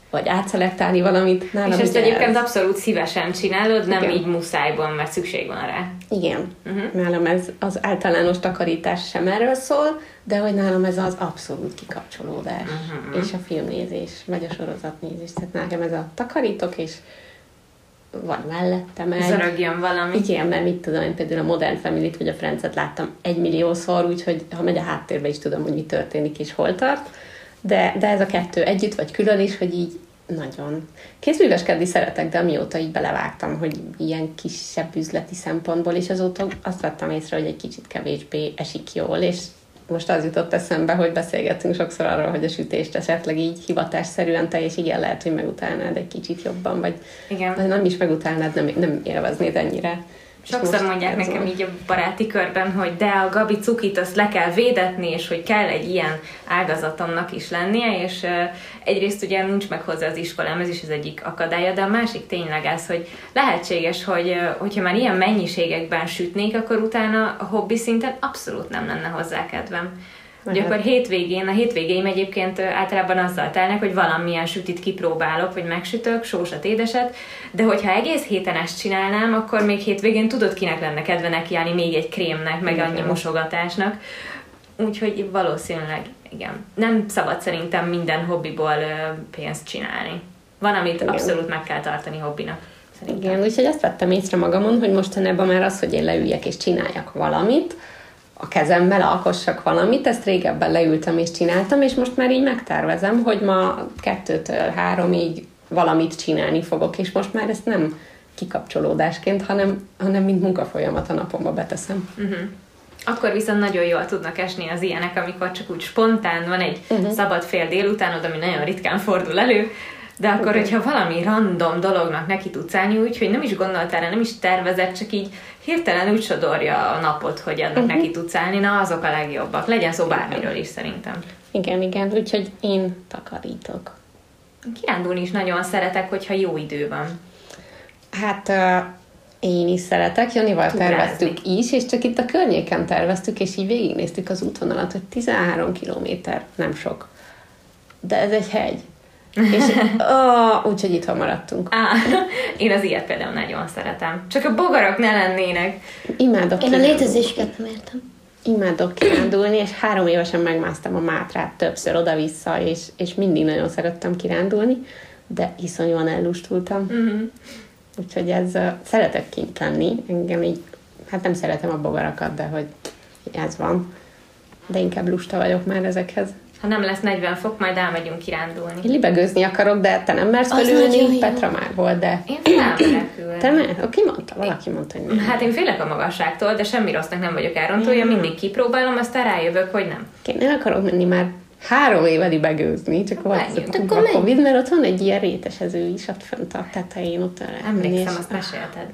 vagy átszelektálni valamit. Nálam és ezt egyébként ez- abszolút szívesen csinálod, nem Igen. így muszájból, mert szükség van rá. Igen, uh-huh. nálam ez az általános takarítás sem erről szól, de hogy nálam ez az abszolút kikapcsolódás, uh-huh. és a filmnézés, vagy a sorozatnézés. Tehát nekem ez a takarítok, és vagy mellettem egy. Zörögjön valami. Igen, mert mit tudom, én például a Modern Family-t vagy a Friends-et láttam egy milliószor, úgyhogy ha megy a háttérbe is tudom, hogy mi történik és hol tart. De, de ez a kettő együtt vagy külön is, hogy így nagyon. Kézműveskedni szeretek, de amióta így belevágtam, hogy ilyen kisebb üzleti szempontból, és azóta azt vettem észre, hogy egy kicsit kevésbé esik jól, és most az jutott eszembe, hogy beszélgettünk sokszor arról, hogy a sütést esetleg így hivatásszerűen te, és igen, lehet, hogy megutálnád egy kicsit jobban, vagy Igen. vagy nem is megutálnád, nem, nem élveznéd ennyire. Sokszor mondják ez nekem így a baráti körben, hogy de a Gabi cukit azt le kell védetni, és hogy kell egy ilyen ágazatomnak is lennie, és egyrészt ugye nincs meg hozzá az iskolám, ez is az egyik akadálya, de a másik tényleg az, hogy lehetséges, hogy hogyha már ilyen mennyiségekben sütnék, akkor utána a hobbi szinten abszolút nem lenne hozzá kedvem. Aha. akkor hétvégén, a hétvégéim egyébként általában azzal telnek, hogy valamilyen sütit kipróbálok, vagy megsütök, sósat, édeset, de hogyha egész héten ezt csinálnám, akkor még hétvégén tudod, kinek lenne kedve nekiállni még egy krémnek, meg annyi mosogatásnak. Úgyhogy valószínűleg, igen. Nem szabad szerintem minden hobbiból pénzt csinálni. Van, amit Igen. abszolút meg kell tartani hobbinak. Szerintem. Igen, úgyhogy azt vettem észre magamon, hogy mostanában már az, hogy én leüljek és csináljak valamit, a kezemmel alkossak valamit, ezt régebben leültem és csináltam, és most már így megtervezem, hogy ma kettőtől háromig valamit csinálni fogok, és most már ezt nem kikapcsolódásként, hanem, hanem mint munkafolyamat a napomba beteszem. Uh-huh. Akkor viszont nagyon jól tudnak esni az ilyenek, amikor csak úgy spontán van egy uh-huh. szabad fél délutánod, ami nagyon ritkán fordul elő, de akkor, Igen. hogyha valami random dolognak neki tudsz állni úgy, hogy nem is gondoltál rá, nem is tervezett, csak így hirtelen úgy sodorja a napot, hogy annak uh-huh. neki tudsz állni, na azok a legjobbak. Legyen szó bármiről is szerintem. Igen, igen, úgyhogy én takarítok. Kirándulni is nagyon szeretek, hogyha jó idő van. Hát uh, én is szeretek, Janival Túrázni. terveztük is, és csak itt a környéken terveztük, és így végignéztük az útvonalat, hogy 13 kilométer, nem sok. De ez egy hegy. És oh, úgyhogy itthon maradtunk. Á, én az ilyet például nagyon szeretem. Csak a bogarak ne lennének. Imádok Én a létezéseket nem értem. Imádok kirándulni, és három évesen megmásztam a Mátrát többször oda-vissza, és, és mindig nagyon szerettem kirándulni, de iszonyúan ellustultam. Uh-huh. Úgyhogy ez, uh, szeretek kint lenni, engem így, hát nem szeretem a bogarakat, de hogy ez van. De inkább lusta vagyok már ezekhez. Ha nem lesz 40 fok, majd elmegyünk kirándulni. Én libegőzni akarok, de te nem mersz felülni. Petra már volt, de... Én felmerek ülni. Te mer? Aki mondta? Valaki mondta, hogy nem. Hát én félek a magasságtól, de semmi rossznak nem vagyok elrontója, mindig kipróbálom, aztán rájövök, hogy nem. Én el akarok menni már három éve libegőzni, csak Menjünk. a Akkor menj. Covid, mert ott van egy ilyen rétesező is ott fönt a tetején, ott el Emlékszem, azt mesélted.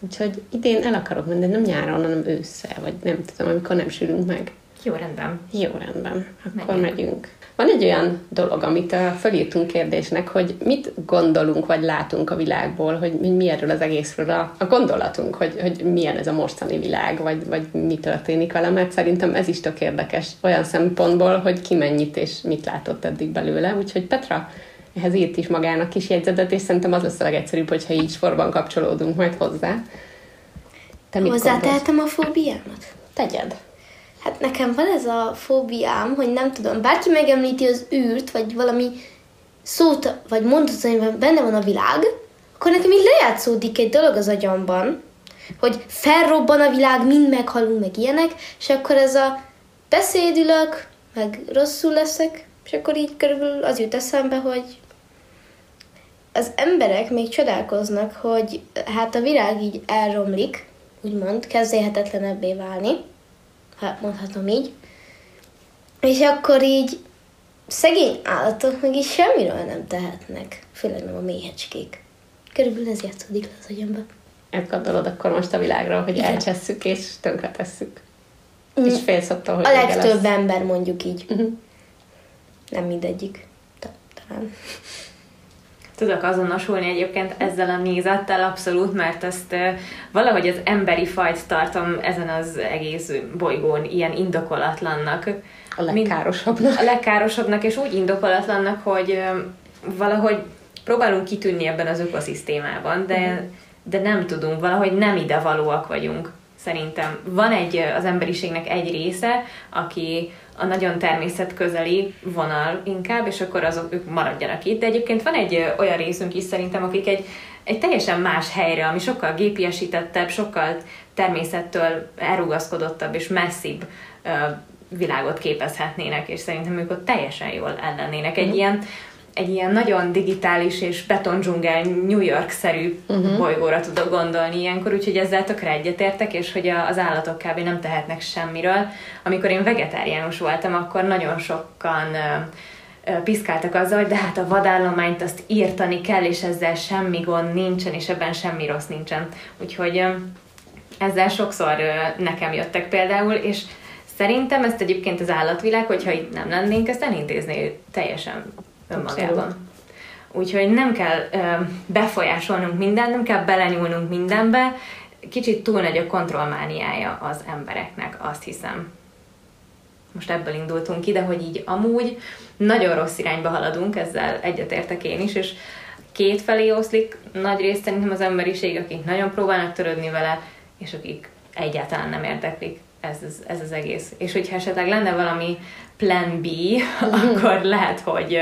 Úgyhogy idén el akarok menni, de nem nyáron, hanem ősszel, vagy nem tudom, amikor nem sülünk meg. Jó, rendben. Jó, rendben. Akkor Megyünk. megyünk. Van egy olyan dolog, amit fölírtunk kérdésnek, hogy mit gondolunk, vagy látunk a világból, hogy mi, erről az egészről a, a gondolatunk, hogy, hogy milyen ez a mostani világ, vagy, vagy mi történik vele, mert szerintem ez is tök érdekes olyan szempontból, hogy ki mennyit és mit látott eddig belőle. Úgyhogy Petra, ehhez írt is magának kis jegyzetet, és szerintem az lesz a legegyszerűbb, hogyha így sorban kapcsolódunk majd hozzá. Te? Hozzátehetem a fóbiámat? Tegyed. Hát nekem van ez a fóbiám, hogy nem tudom, bárki megemlíti az űrt, vagy valami szót, vagy mondatot, amiben benne van a világ, akkor nekem így lejátszódik egy dolog az agyamban, hogy felrobban a világ, mind meghalunk, meg ilyenek, és akkor ez a beszédülök, meg rosszul leszek, és akkor így körülbelül az jut eszembe, hogy az emberek még csodálkoznak, hogy hát a világ így elromlik, úgymond, kezelhetetlenebbé válni, ha mondhatom így. És akkor így szegény állatok meg is semmiről nem tehetnek, főleg nem a méhecskék. Körülbelül ez játszódik le az agyamba. Ezt gondolod akkor most a világról, hogy Igen. elcsesszük és tönkretesszük. És félsz attól, hogy A legtöbb lesz. ember mondjuk így. Mhm. Nem mindegyik. Ta- Talán. Tudok azonosulni egyébként ezzel a nézettel abszolút, mert ezt valahogy az emberi fajt tartom ezen az egész bolygón ilyen indokolatlannak. A legkárosabbnak. A legkárosabbnak, és úgy indokolatlannak, hogy valahogy próbálunk kitűnni ebben az ökoszisztémában, de, de nem tudunk, valahogy nem ide valóak vagyunk. Szerintem van egy, az emberiségnek egy része, aki a nagyon természetközeli vonal inkább, és akkor azok ők maradjanak itt. De egyébként van egy olyan részünk is szerintem, akik egy, egy teljesen más helyre, ami sokkal gépiesítettebb, sokkal természettől elrugaszkodottabb és messzibb világot képezhetnének, és szerintem ők ott teljesen jól ellennének. Egy ilyen egy ilyen nagyon digitális és betondzsungel New York-szerű uh-huh. bolygóra tudok gondolni ilyenkor, úgyhogy ezzel tökre egyetértek, és hogy az állatok kb. nem tehetnek semmiről. Amikor én vegetáriánus voltam, akkor nagyon sokan piszkáltak azzal, hogy de hát a vadállományt azt írtani kell, és ezzel semmi gond nincsen, és ebben semmi rossz nincsen. Úgyhogy ezzel sokszor nekem jöttek például, és szerintem ezt egyébként az állatvilág, hogyha itt nem lennénk, ezt elintézné teljesen önmagában. Úgyhogy nem kell ö, befolyásolnunk mindent, nem kell belenyúlnunk mindenbe, kicsit túl nagy a kontrollmániája az embereknek, azt hiszem. Most ebből indultunk ki, de hogy így amúgy nagyon rossz irányba haladunk, ezzel egyetértek én is, és két felé oszlik nagy részt szerintem az emberiség, akik nagyon próbálnak törődni vele, és akik egyáltalán nem érdeklik ez, ez, ez az egész. És hogyha esetleg lenne valami plan B, akkor lehet, hogy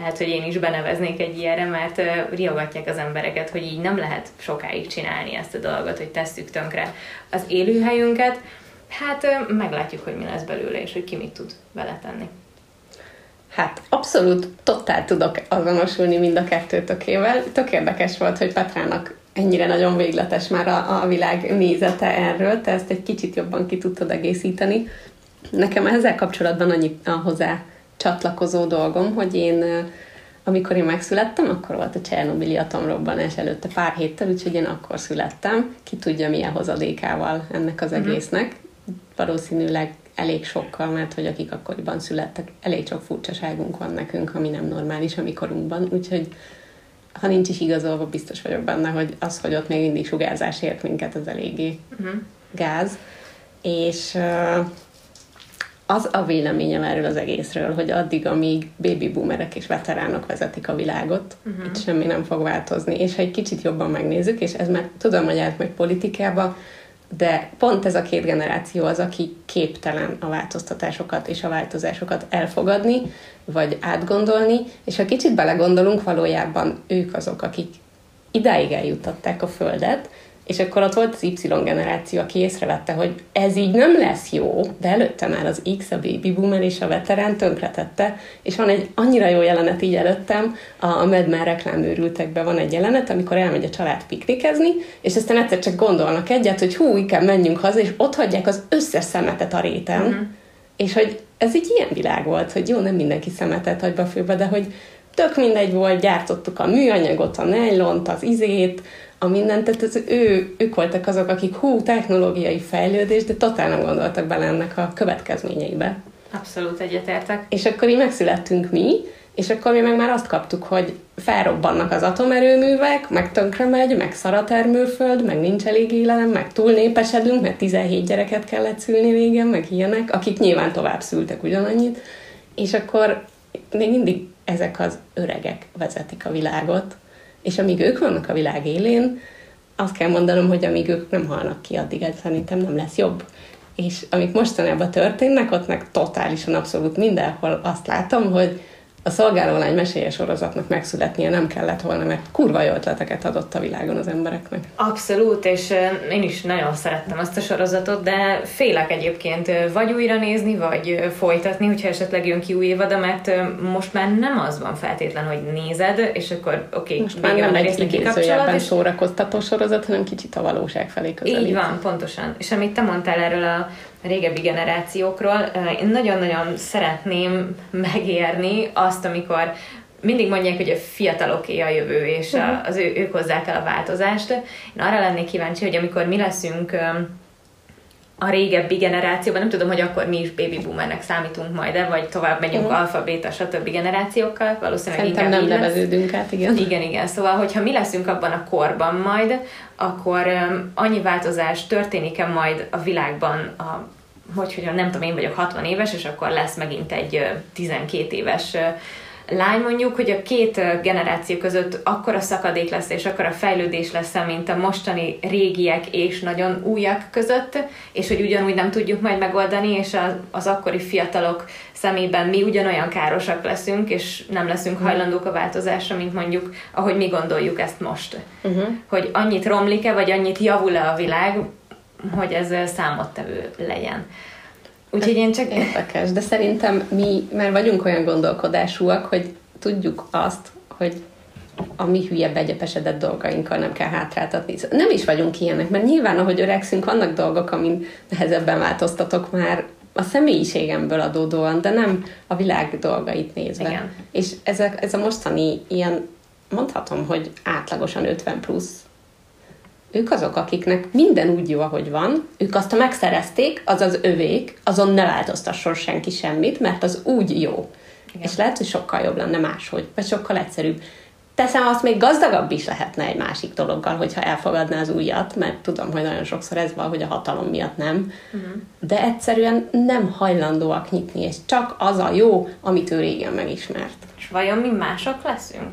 lehet, hogy én is beneveznék egy ilyenre, mert riogatják az embereket, hogy így nem lehet sokáig csinálni ezt a dolgot, hogy tesszük tönkre az élőhelyünket. Hát meglátjuk, hogy mi lesz belőle, és hogy ki mit tud vele. Hát abszolút totál tudok azonosulni mind a kettőtökével. Tök érdekes volt, hogy Petrának ennyire nagyon végletes már a, a világ nézete erről, te ezt egy kicsit jobban ki tudtad egészíteni. Nekem ezzel kapcsolatban annyi a hozzá csatlakozó dolgom, hogy én amikor én megszülettem, akkor volt a Csernobili atomrobbanás előtte pár héttel, úgyhogy én akkor születtem. Ki tudja, milyen hozadékával ennek az egésznek. Valószínűleg elég sokkal, mert hogy akik akkoriban születtek, elég sok furcsaságunk van nekünk, ami nem normális a mi korunkban, úgyhogy ha nincs is igazolva, biztos vagyok benne, hogy az, hogy ott még mindig sugárzás ért minket, az eléggé Uh-huh. gáz. És ö, az a véleményem erről az egészről, hogy addig, amíg baby boomerek és veteránok vezetik a világot, uh-huh. itt semmi nem fog változni. És ha egy kicsit jobban megnézzük, és ez már tudom, hogy átmegy politikába, de pont ez a két generáció az, aki képtelen a változtatásokat és a változásokat elfogadni, vagy átgondolni, és ha kicsit belegondolunk, valójában ők azok, akik idáig eljuttatták a Földet, és akkor ott volt az Y generáció, aki észrevette, hogy ez így nem lesz jó, de előtte már az X, a baby boomer és a veterán tönkretette, és van egy annyira jó jelenet így előttem, a a Mad Men reklámőrültekben van egy jelenet, amikor elmegy a család piknikezni, és aztán egyszer csak gondolnak egyet, hogy hú, inkább menjünk haza, és ott hagyják az összes szemetet a réten, Mhm. és hogy ez egy ilyen világ volt, hogy jó, nem mindenki szemetet hagy be főbe, de hogy, tök mindegy volt, gyártottuk a műanyagot, a nejlont, az izét, a mindent, tehát az ő, ők voltak azok, akik hú, technológiai fejlődés, de totál nem gondoltak bele ennek a következményeibe. Abszolút egyetértek. És akkor így megszülettünk mi, és akkor mi meg már azt kaptuk, hogy felrobbannak az atomerőművek, meg tönkre megy, meg szar a termőföld, meg nincs elég élelem, meg túlnépesedünk, mert 17 gyereket kellett szülni végén, meg ilyenek, akik nyilván tovább szültek ugyanannyit, és akkor még mindig ezek az öregek vezetik a világot, és amíg ők vannak a világ élén, azt kell mondanom, hogy amíg ők nem halnak ki, addig ez szerintem nem lesz jobb. És amik mostanában történnek, ott meg totálisan abszolút mindenhol azt látom, hogy a szolgálólány mesélyes sorozatnak megszületnie nem kellett volna, mert kurva jó ötleteket adott a világon az embereknek. Abszolút, és én is nagyon szerettem azt a sorozatot, de félek egyébként vagy újra nézni, vagy folytatni, hogyha esetleg jön ki új évada, mert most már nem az van feltétlen, hogy nézed, és akkor oké, okay, most már nem egy idézőjelben és... szórakoztató sorozat, hanem kicsit a valóság felé közelít. Így van, pontosan. És amit te mondtál erről a régebbi generációkról. Én nagyon-nagyon szeretném megérni azt, amikor mindig mondják, hogy a fiataloké a jövő, és a, az ő, ők hozzák el a változást. Én arra lennék kíváncsi, hogy amikor mi leszünk a régebbi generációban, nem tudom, hogy akkor mi is baby boomernek számítunk majd, de vagy tovább megyünk uh-huh. alfa, beta, stb. generációkkal, valószínűleg Szerintem nem neveződünk át, igen. Igen, igen. Szóval, hogyha mi leszünk abban a korban majd, akkor um, annyi változás történik-e majd a világban a hogy, hogy nem tudom, én vagyok 60 éves, és akkor lesz megint egy 12 éves lány mondjuk, hogy a két generáció között akkora szakadék lesz, és akkora fejlődés lesz, mint a mostani régiek és nagyon újak között, és hogy ugyanúgy nem tudjuk majd megoldani, és az, akkori fiatalok szemében mi ugyanolyan károsak leszünk, és nem leszünk mhm. hajlandók a változásra, mint mondjuk, ahogy mi gondoljuk ezt most. Uh-huh. Hogy annyit romlik-e, vagy annyit javul-e a világ, hogy ez számottevő legyen. Úgyhogy én csak... Érdekes, de szerintem mi már vagyunk olyan gondolkodásúak, hogy tudjuk azt, hogy a mi hülye begyepesedett dolgainkkal nem kell hátráltatni. Nem is vagyunk ilyenek, mert nyilván, ahogy öregszünk, vannak dolgok, amin nehezebben változtatok már a személyiségemből adódóan, de nem a világ dolgait nézve. Igen. És ezek, ez a mostani ilyen, mondhatom, hogy átlagosan 50 plusz ők azok, akiknek minden úgy jó, ahogy van, ők azt, ha megszerezték, az az övék, azon ne változtasson senki semmit, mert az úgy jó. Igen. És lehet, hogy sokkal jobb lenne máshogy, vagy sokkal egyszerűbb. Teszem, azt még gazdagabb is lehetne egy másik dologgal, hogyha elfogadná az újat, mert tudom, hogy nagyon sokszor ez van, hogy a hatalom miatt nem. Uh-huh. De egyszerűen nem hajlandóak nyitni, és csak az a jó, amit ő régen megismert. És vajon mi mások leszünk?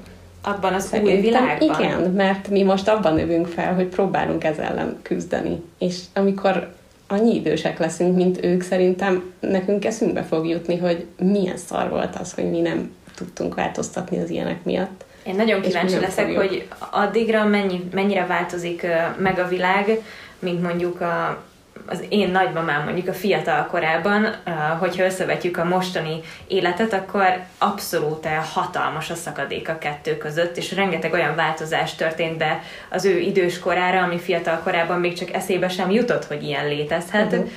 Abban az Szerintem új világban. Igen, mert mi most abban növünk fel, hogy próbálunk ezzel ellen küzdeni. És amikor annyi idősek leszünk, mint ők, szerintem nekünk eszünkbe fog jutni, hogy milyen szar volt az, hogy mi nem tudtunk változtatni az ilyenek miatt. Én nagyon kíváncsi leszek, fogjuk. hogy addigra mennyi, mennyire változik meg a világ, mint mondjuk a az én nagymamám mondjuk a fiatal korában, hogyha összevetjük a mostani életet, akkor abszolút hatalmas a szakadék a kettő között, és rengeteg olyan változás történt be az ő idős korára, ami fiatal korában még csak eszébe sem jutott, hogy ilyen létezhet. Uh-huh.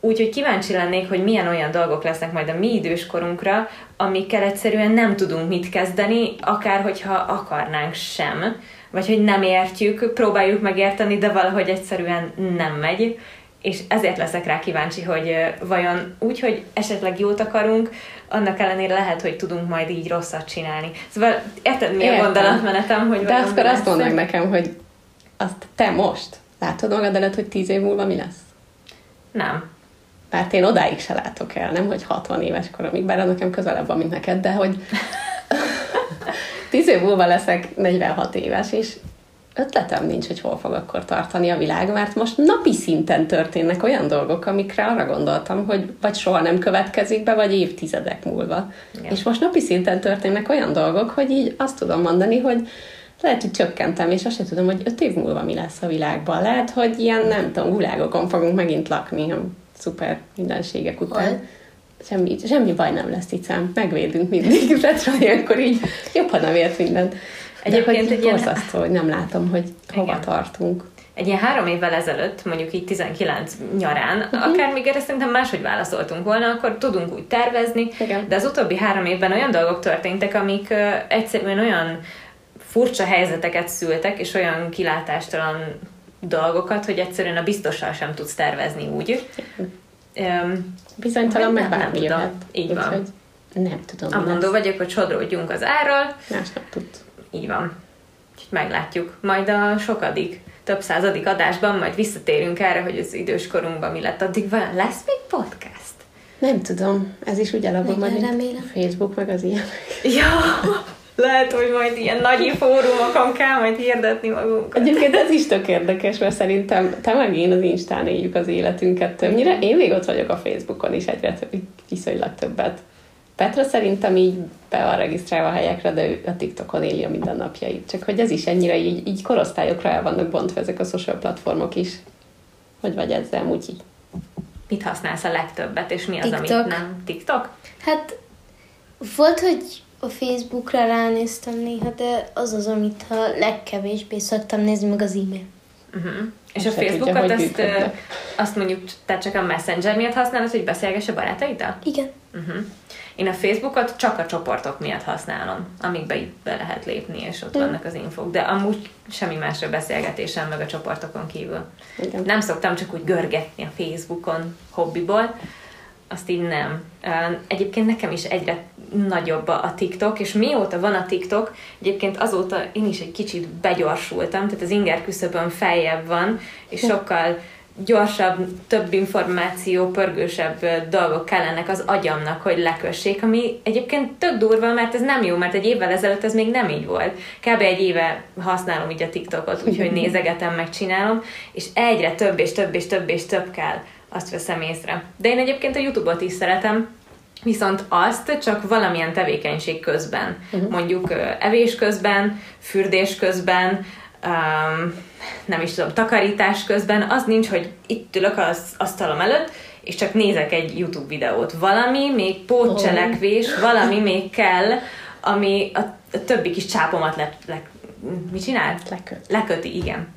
Úgyhogy kíváncsi lennék, hogy milyen olyan dolgok lesznek majd a mi időskorunkra, amikkel egyszerűen nem tudunk mit kezdeni, akár hogyha akarnánk sem, vagy hogy nem értjük, próbáljuk megérteni, de valahogy egyszerűen nem megy és ezért leszek rá kíváncsi, hogy vajon úgy, hogy esetleg jót akarunk, annak ellenére lehet, hogy tudunk majd így rosszat csinálni. Szóval érted, mi Értem. a gondolatmenetem, hogy De akkor azt mondd meg nekem, hogy azt te most látod magad előtt, hogy tíz év múlva mi lesz? Nem. Mert én odáig se látok el, nem, hogy 60 éves koromig, bár nekem közelebb van, mint neked, de hogy tíz év múlva leszek 46 éves, és ötletem nincs, hogy hol fog akkor tartani a világ, mert most napi szinten történnek olyan dolgok, amikre arra gondoltam, hogy vagy soha nem következik be, vagy évtizedek múlva. Igen. És most napi szinten történnek olyan dolgok, hogy így azt tudom mondani, hogy lehet, hogy csökkentem, és azt sem tudom, hogy öt év múlva mi lesz a világban. Lehet, hogy ilyen, nem tudom, gulágokon fogunk megint lakni, a szuper mindenségek után. Olyan. Semmi, semmi baj nem lesz, hiszem. Megvédünk mindig. Tehát ilyenkor így jobb, ha nem ért mindent. Egyébként egy borzasztó, hogy nem látom, hogy hova Igen. tartunk. egy ilyen három évvel ezelőtt, mondjuk így 19 nyarán, uh-huh. akár még erre szerintem máshogy válaszoltunk volna, akkor tudunk úgy tervezni, Igen. de az utóbbi három évben olyan dolgok történtek, amik uh, egyszerűen olyan furcsa helyzeteket szültek, és olyan kilátástalan dolgokat, hogy egyszerűen a biztossal sem tudsz tervezni úgy. Um, Bizonytalan meg bármi. Így van. Nem tudom. amondó lesz. vagyok, hogy sodródjunk az árral, Más nem tud. Így van. Úgyhogy meglátjuk. Majd a sokadik, több századik adásban majd visszatérünk erre, hogy az időskorunkban mi lett. Addig van, lesz még podcast? Nem tudom. Ez is úgy Igen, majd, mint remélem. a Facebook, meg az ilyen. Ja, lehet, hogy majd ilyen nagy fórumokon kell majd hirdetni magunkat. Egyébként ez is tök érdekes, mert szerintem te meg én az Instán éljük az életünket többnyire. Én még ott vagyok a Facebookon is egyre több, viszonylag többet. Petra szerintem így be van regisztrálva a helyekre, de ő a TikTokon éli a mindennapjait. Csak hogy ez is ennyire így, így korosztályokra el vannak bontva ezek a social platformok is. Hogy vagy ezzel úgy így. Mit használsz a legtöbbet, és mi az, TikTok. amit nem? TikTok? Hát volt, hogy a Facebookra ránéztem néha, de az az, amit a legkevésbé szoktam nézni, meg az e-mail. Uh-huh. És a tudja, Facebookot hogy azt, működne. ö, azt mondjuk, te csak a Messenger miatt használod, hogy beszélgess a barátaiddal? Igen. Uh-huh. Én a Facebookot csak a csoportok miatt használom, amikbe így be lehet lépni, és ott vannak az infók, de amúgy semmi másra beszélgetésen, meg a csoportokon kívül. Igen. Nem szoktam csak úgy görgetni a Facebookon hobbiból, azt így nem. Egyébként nekem is egyre nagyobb a a TikTok, és mióta van a TikTok, egyébként azóta én is egy kicsit begyorsultam, tehát az inger küszöbön feljebb van, és sokkal gyorsabb, több információ, pörgősebb dolgok kellenek az agyamnak, hogy lekössék, ami egyébként tök durva, mert ez nem jó, mert egy évvel ezelőtt ez még nem így volt. Kb. egy éve használom így a TikTokot, úgyhogy nézegetem, megcsinálom, és egyre több és több és több és több kell, azt veszem észre. De én egyébként a YouTube-ot is szeretem, Viszont azt csak valamilyen tevékenység közben, uh-huh. mondjuk evés közben, fürdés közben, um, nem is tudom, takarítás közben, az nincs, hogy itt ülök az asztalom előtt, és csak nézek egy YouTube videót. Valami még pótcselekvés, valami még kell, ami a, a többi kis csápomat le, le, mit csinál? Leköt. Leköti, igen.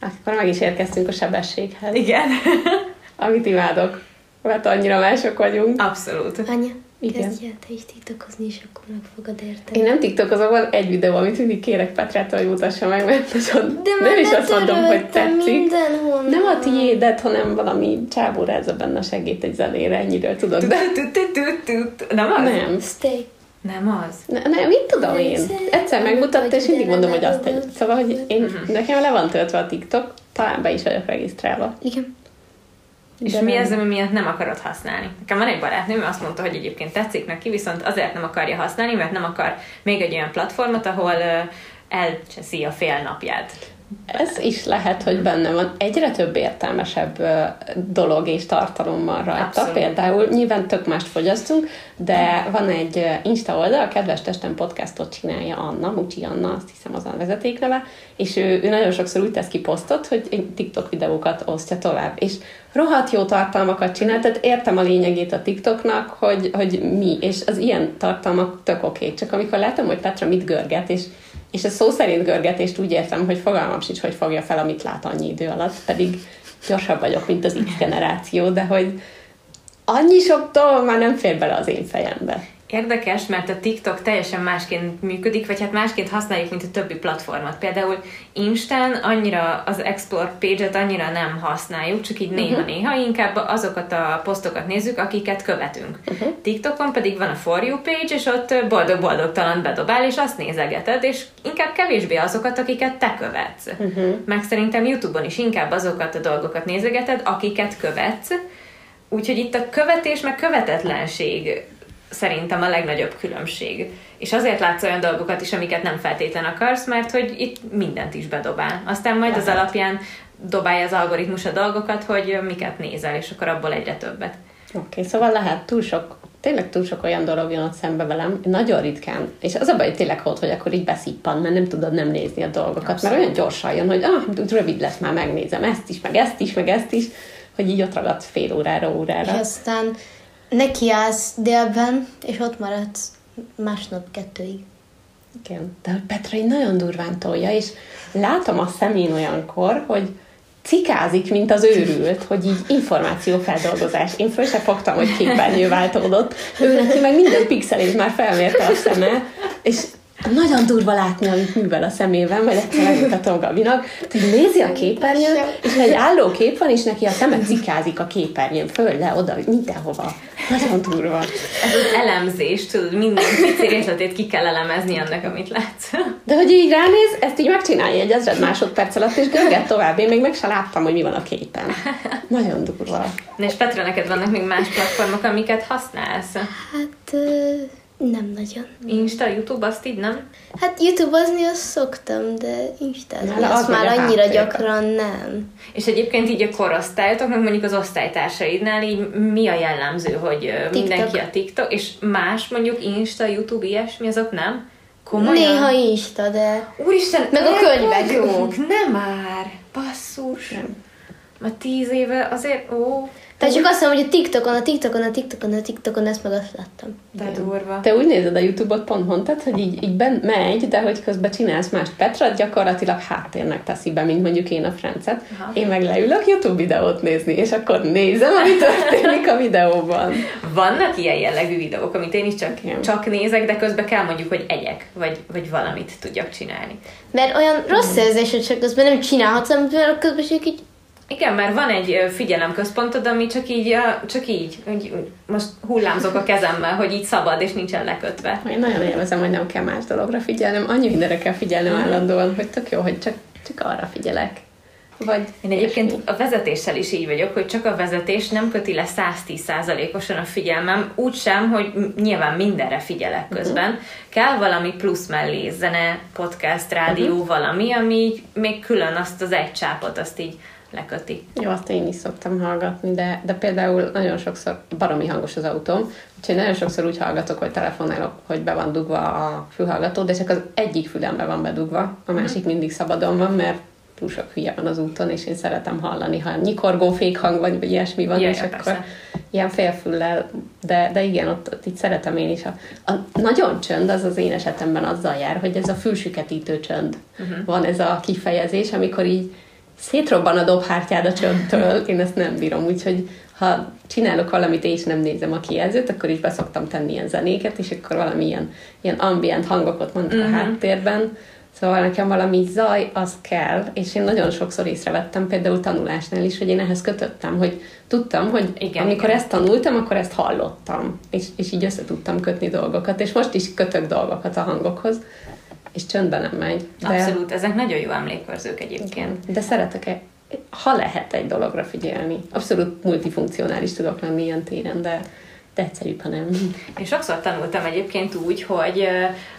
Akkor meg is érkeztünk a sebességhez, Igen. amit imádok, mert annyira mások vagyunk. Abszolút. Anya, Igen. kezdj el te is tiktokozni, és akkor meg fogod érteni. Én nem tiktokozom, van egy videó, amit mindig kérek Petrától, hogy mutassa meg, mert nagyon, De nem is azt mondom, hogy tetszik. mindenhonnan. Nem a tiédet, hanem valami csábó rázza benne a segít egy zenére, ennyiről tudok. De Nem az? nem. Stay. Nem az. Ne, nem, mit tudom én? Egyszer megmutatta, és mindig mondom, hogy azt egy. Szóval, hogy én, Mhm. nekem le van töltve a TikTok, talán be is vagyok regisztrálva. Igen. És De mi nem. az, ami miatt nem akarod használni? Nekem van egy barátnőm, azt mondta, hogy egyébként tetszik neki, viszont azért nem akarja használni, mert nem akar még egy olyan platformot, ahol elcseszi a fél napját. Ez is lehet, hogy benne van egyre több értelmesebb dolog és tartalom van rajta. Abszolút. Például nyilván tök mást fogyasztunk, de van egy Insta oldal, a Kedves Testem podcastot csinálja Anna, Mucsi Anna, azt hiszem az a vezetékneve, és ő, ő nagyon sokszor úgy tesz ki posztot, hogy TikTok videókat osztja tovább. És rohadt jó tartalmakat csinál, tehát értem a lényegét a TikToknak, hogy, hogy mi, és az ilyen tartalmak tök oké. Okay. Csak amikor látom, hogy Petra mit görget, és és ez szó szerint görgetést úgy értem, hogy fogalmam sincs, hogy fogja fel, amit lát annyi idő alatt, pedig gyorsabb vagyok, mint az X generáció, de hogy annyi sok dolog már nem fér bele az én fejembe. Érdekes, mert a TikTok teljesen másként működik, vagy hát másként használjuk, mint a többi platformot. Például Instán annyira az Explore page-et annyira nem használjuk, csak így néha-néha, inkább azokat a posztokat nézzük, akiket követünk. Uh-huh. TikTokon pedig van a For You page, és ott boldog-boldogtalan bedobál, és azt nézegeted, és inkább kevésbé azokat, akiket te követsz. Uh-huh. Meg szerintem YouTube-on is inkább azokat a dolgokat nézegeted, akiket követsz, Úgyhogy itt a követés meg követetlenség szerintem a legnagyobb különbség. És azért látsz olyan dolgokat is, amiket nem feltétlen akarsz, mert hogy itt mindent is bedobál. Aztán majd az alapján dobálja az algoritmus a dolgokat, hogy miket nézel, és akkor abból egyre többet. Oké, okay, szóval lehet túl sok, tényleg túl sok olyan dolog jön ott szembe velem, nagyon ritkán. És az a baj, hogy tényleg volt, hogy akkor így beszippan, mert nem tudod nem nézni a dolgokat, Abszolút. mert olyan gyorsan jön, hogy ah, rövid lesz, már megnézem ezt is, meg ezt is, meg ezt is, hogy így ott ragadsz fél órára, órára. És aztán nekiállsz délben, és ott maradsz másnap kettőig. Igen, de Petra így nagyon durván tolja, és látom a szemén olyankor, hogy cikázik, mint az őrült, hogy így információfeldolgozás. Én föl se fogtam, hogy képernyő váltódott. Ő neki meg minden pixelét már felmérte a szeme, és nagyon durva látni, amit művel a szemében, majd egyszer megmutatom Gabinak, hogy nézi a képernyőt, és egy álló kép van, és neki a szeme cikázik a képernyőn, föl, le, oda, mindenhova. Nagyon durva. Ez az elemzés, tudod, minden pici részletét ki kell elemezni annak, amit látsz. De hogy így ránéz, ezt így megcsinálja egy ezred másodperc alatt, és görget tovább. Én még meg se láttam, hogy mi van a képen. Nagyon durva. Na és Petra, neked vannak még más platformok, amiket használsz? Hát nem nagyon. Insta, YouTube, azt így nem? Hát YouTube-ozni azt szoktam, de Instázni Na, az azt már annyira háttérbe. gyakran nem. És egyébként így a korosztályotoknak, mondjuk az osztálytársaidnál így mi a jellemző, hogy ö, mindenki a TikTok, és más mondjuk Insta, YouTube, ilyesmi, azok nem? Komolyan? Néha Insta, de... Úristen, Meg a könyvek. vagyok, nem már, basszus. Nem. Ma tíz éve azért, ó, Tehát csak azt mondom, hogy a TikTokon, a TikTokon, a TikTokon, a TikTokon, ezt meg azt láttam. de durva. Te úgy nézed a YouTube-ot, pont mondtad, hogy így, így ben, megy, de hogy közben csinálsz más. Petra gyakorlatilag háttérnek teszi be, mint mondjuk én a Francet. Aha. Én meg leülök YouTube videót nézni, és akkor nézem, ami történik a videóban. Vannak ilyen jellegű videók, amit én is csak, Igen. csak nézek, de közben kell mondjuk, hogy egyek, vagy, vagy valamit tudjak csinálni. Mert olyan rossz érzés, hogy csak közben nem csinálhatsz, mert közben csak így Igen, mert van egy figyelemközpontod, ami csak így, csak így, úgy, most hullámzok a kezemmel, hogy így szabad, és nincsen lekötve. Én nagyon élvezem, hogy nem kell más dologra figyelnem, annyi mindenre kell figyelnem állandóan, hogy tök jó, hogy csak, csak arra figyelek. Vagy Én egyébként a vezetéssel is így vagyok, hogy csak a vezetés nem köti le 110%-osan a figyelmem, úgy sem, hogy nyilván mindenre figyelek közben. Uh-huh. Kell valami plusz mellé, zene, podcast, rádió, uh-huh. valami, ami így még külön azt az egy csápot, azt így leköti. Jó, azt én is szoktam hallgatni, de, de például nagyon sokszor baromi hangos az autóm, úgyhogy nagyon sokszor úgy hallgatok, hogy telefonálok, hogy be van dugva a fülhallgató, de csak az egyik fülembe van bedugva, a másik mindig szabadon van, mert túl sok hülye van az úton, és én szeretem hallani, ha nyikorgó fékhang vagy, vagy ilyesmi van, Ja, és akkor persze. ilyen félfüllel, de, de igen, ott, ott így szeretem én is. A, a nagyon csönd az az én esetemben azzal jár, hogy ez a fülsüketítő csönd. Uh-huh. Van ez a kifejezés, amikor így szétrobban a dobhártyád a csöndtől, én ezt nem bírom, úgyhogy ha csinálok valamit és nem nézem a kijelzőt, akkor is beszoktam tenni ilyen zenéket, és akkor valami ilyen, ambient hangokat mondok uh-huh. a háttérben, Szóval nekem valami zaj, az kell, és én nagyon sokszor észrevettem, például tanulásnál is, hogy én ehhez kötöttem, hogy tudtam, hogy igen, amikor igen. ezt tanultam, akkor ezt hallottam, és, és így össze tudtam kötni dolgokat, és most is kötök dolgokat a hangokhoz, és csöndben nem megy. De, Abszolút, ezek nagyon jó emlékkörzők egyébként. de szeretek ha lehet egy dologra figyelni. Abszolút multifunkcionális tudok lenni ilyen téren, de, de egyszerűbb, ha nem. Én sokszor tanultam egyébként úgy, hogy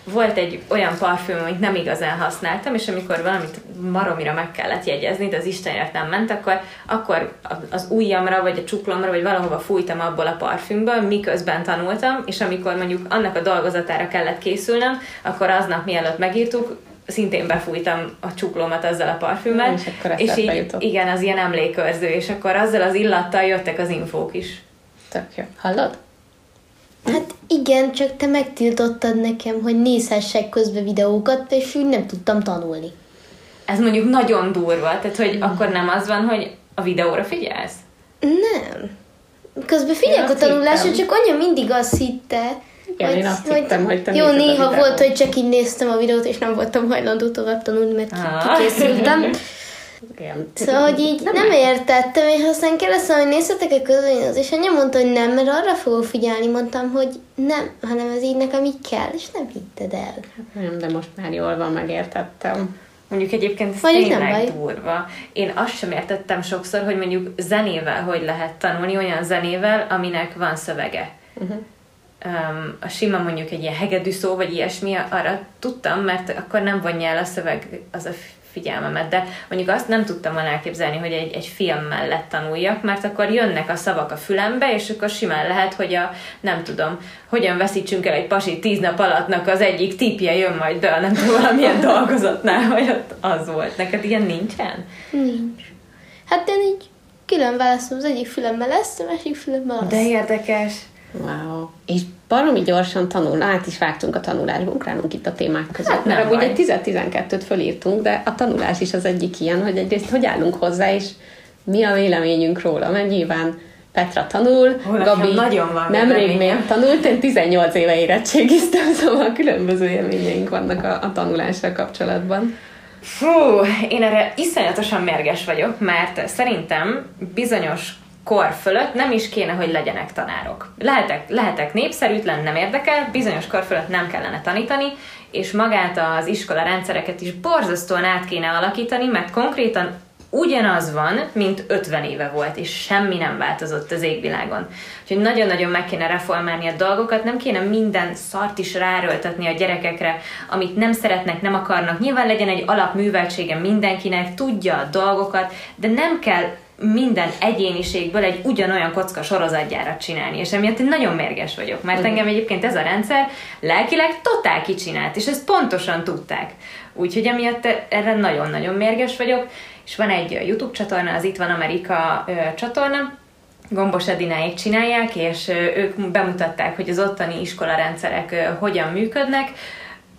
volt egy olyan parfüm, amit nem igazán használtam, és amikor valamit maromira meg kellett jegyezni, de az Istenért nem ment, akkor, akkor az ujjamra, vagy a csuklomra, vagy valahova fújtam abból a parfümből, miközben tanultam, és amikor mondjuk annak a dolgozatára kellett készülnem, akkor aznap mielőtt megírtuk, szintén befújtam a csuklómat azzal a parfümmel, És és így, jutott. igen, az ilyen emlékőrző, és akkor azzal az illattal jöttek az infók is. Tök jó. Hallod? Hát igen, csak te megtiltottad nekem, hogy nézhessek közbe videókat, és úgy nem tudtam tanulni. Ez mondjuk nagyon durva, tehát hogy akkor nem az van, hogy a videóra figyelsz? Nem. Közben figyelek a tanulásra, csak anya mindig azt hitte, Igen, én azt hittem, hogy te Jó, néha volt, hogy csak így néztem a videót, és nem voltam hajlandó tovább tanulni, mert Ah. kikészültem. Igen. Szóval, hogy így nem, nem értettem, és aztán kérdeztem, hogy néztetek-e közönöz, és anya mondta, hogy nem, mert arra fogok figyelni. Mondtam, hogy nem, hanem ez így nekem így kell, és nem hitted el. Nem, de most már jól van, megértettem. Mondjuk egyébként ez Mondjuk nem tényleg baj. durva. Én azt sem értettem sokszor, hogy mondjuk zenével hogy lehet tanulni, olyan zenével, aminek van szövege. Uh-huh. Um, a sima mondjuk egy ilyen hegedű szó, vagy ilyesmi, arra tudtam, mert akkor nem vonja el a szöveg az a figyelmemet, de mondjuk azt nem tudtam volna elképzelni, hogy egy, egy film mellett tanuljak, mert akkor jönnek a szavak a fülembe, és akkor simán lehet, hogy a, nem tudom, hogyan veszítsünk el egy pasit tíz nap alattnak az egyik tipje jön majd be, nem tudom, valamilyen dolgozatnál, hogy ott az volt. Neked ilyen nincsen? Nincs. Hát én így külön választom, az egyik fülemmel lesz, a másik fülemmel az. De érdekes. Wow. És baromi gyorsan tanul, át is vágtunk a tanulásba, ugrálunk itt a témák között. Hát mert amúgy egy 10-12-t fölírtunk, de a tanulás is az egyik ilyen, hogy egyrészt hogy állunk hozzá, és mi a véleményünk róla, mert nyilván Petra tanul, Hol Gabi nagyon van nemrég még tanult, én 18 éve érettségiztem, szóval különböző élményeink vannak a, a tanulással kapcsolatban. Fú, én erre iszonyatosan mérges vagyok, mert szerintem bizonyos kor fölött nem is kéne, hogy legyenek tanárok. Lehetek, lehetek népszerűtlen, nem érdekel, bizonyos kor fölött nem kellene tanítani, és magát az iskola rendszereket is borzasztóan át kéne alakítani, mert konkrétan ugyanaz van, mint 50 éve volt, és semmi nem változott az égvilágon. Úgyhogy nagyon-nagyon meg kéne reformálni a dolgokat, nem kéne minden szart is ráröltetni a gyerekekre, amit nem szeretnek, nem akarnak. Nyilván legyen egy alapműveltsége mindenkinek, tudja a dolgokat, de nem kell minden egyéniségből egy ugyanolyan kocka sorozatgyárat csinálni, és emiatt én nagyon mérges vagyok, mert engem egyébként ez a rendszer lelkileg totál kicsinált, és ezt pontosan tudták. Úgyhogy emiatt erre nagyon-nagyon mérges vagyok, és van egy YouTube csatorna, az Itt van Amerika csatorna, Gombos Edináik csinálják, és ők bemutatták, hogy az ottani iskolarendszerek hogyan működnek,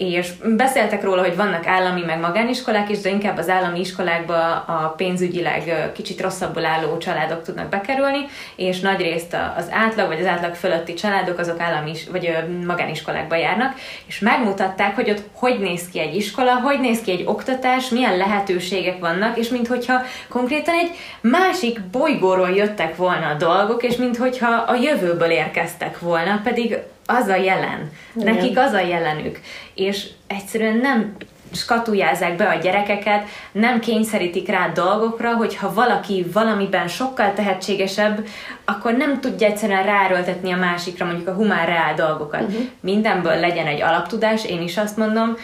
és beszéltek róla, hogy vannak állami meg magániskolák is, de inkább az állami iskolákba a pénzügyileg kicsit rosszabbul álló családok tudnak bekerülni, és nagyrészt a- az átlag vagy az átlag fölötti családok azok állami vagy magániskolákba járnak, és megmutatták, hogy ott hogy néz ki egy iskola, hogy néz ki egy oktatás, milyen lehetőségek vannak, és minthogyha konkrétan egy másik bolygóról jöttek volna a dolgok, és minthogyha a jövőből érkeztek volna, pedig az a jelen. Igen. Nekik az a jelenük. És egyszerűen nem skatujázzák be a gyerekeket, nem kényszerítik rá dolgokra, hogyha valaki valamiben sokkal tehetségesebb, akkor nem tudja egyszerűen ráröltetni a másikra mondjuk a humán reál dolgokat. Uh-huh. Mindenből legyen egy alaptudás, én is azt mondom,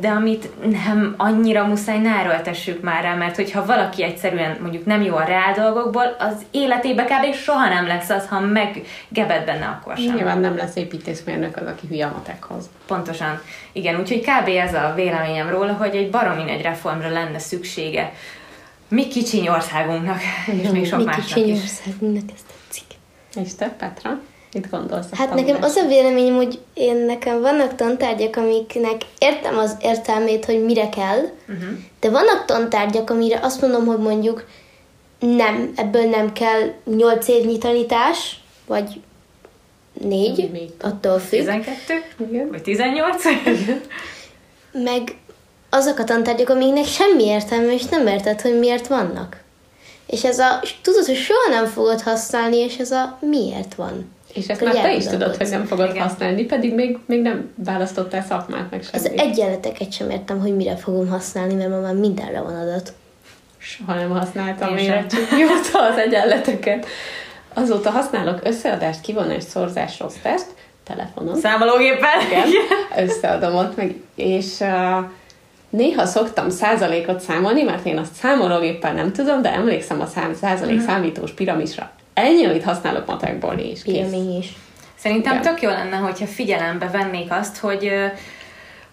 de amit nem annyira muszáj, ne erőltessük már rá, mert hogyha valaki egyszerűen mondjuk nem jó a reál dolgokból, az életébe kb. soha nem lesz az, ha meggebed benne, akkor sem. Nyilván nem lesz építészmérnök az, aki hülye a matekhoz. Pontosan. Igen, úgyhogy kb. ez a véleményem róla, hogy egy baromi nagy reformra lenne szüksége. Mi kicsiny országunknak, és még sok Mi másnak kicsiny is. országunknak ez tetszik. És te, Petra? Mit gondolsz? Hát nekem az a véleményem, hogy én nekem vannak tantárgyak, amiknek értem az értelmét, hogy mire kell, uh-huh. de vannak tantárgyak, amire azt mondom, hogy mondjuk nem, ebből nem kell 8 évnyi tanítás, vagy 4, Még. attól függ. 12? Igen. Vagy 18? meg azok a tantárgyak, amiknek semmi értelme, és nem érted, hogy miért vannak. És ez a, tudod, hogy soha nem fogod használni, és ez a miért van. És ezt már te is tudod, hogy nem fogod Igen. használni, pedig még, még nem választottál szakmát, meg Az semmit. egyenleteket sem értem, hogy mire fogom használni, mert ma már mindenre van adat. Soha nem használtam Én sem. csak mióta az egyenleteket. Azóta használok összeadást, kivonás, szorzás, rossz teszt, telefonon. Számológéppel? Igen, összeadom ott meg, és uh, néha szoktam százalékot számolni, mert én azt számológéppel nem tudom, de emlékszem a szám, százalék Mhm. számítós piramisra. Ennyi, amit használok matekból, és kész. Is. Szerintem Igen. tök jó lenne, hogyha figyelembe vennék azt, hogy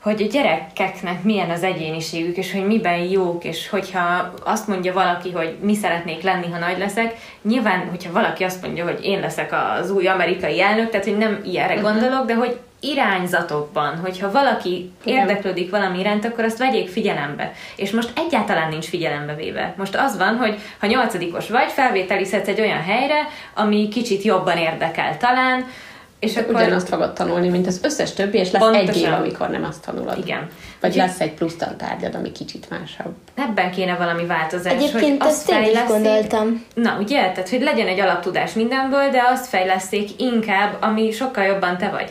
hogy a gyerekeknek milyen az egyéniségük, és hogy miben jók, és hogyha azt mondja valaki, hogy mi szeretnék lenni, ha nagy leszek, nyilván, hogyha valaki azt mondja, hogy én leszek az új amerikai elnök, tehát hogy nem ilyenre Mhm. gondolok, de hogy irányzatokban, hogyha valaki Igen. érdeklődik valami iránt, akkor azt vegyék figyelembe. És most egyáltalán nincs figyelembe véve. Most az van, hogy ha nyolcadikos vagy, felvételizhetsz egy olyan helyre, ami kicsit jobban érdekel talán, és Akkor... Ugyanazt fogod tanulni, mint az összes többi, és lesz Pontosan. egy év, amikor nem azt tanulod. Igen. Vagy lesz egy plusz tantárgyad, ami kicsit másabb. Ebben kéne valami változás, Egyébként hogy ezt én is gondoltam. Na, ugye? Tehát, hogy legyen egy alaptudás mindenből, de azt fejleszték inkább, ami sokkal jobban te vagy.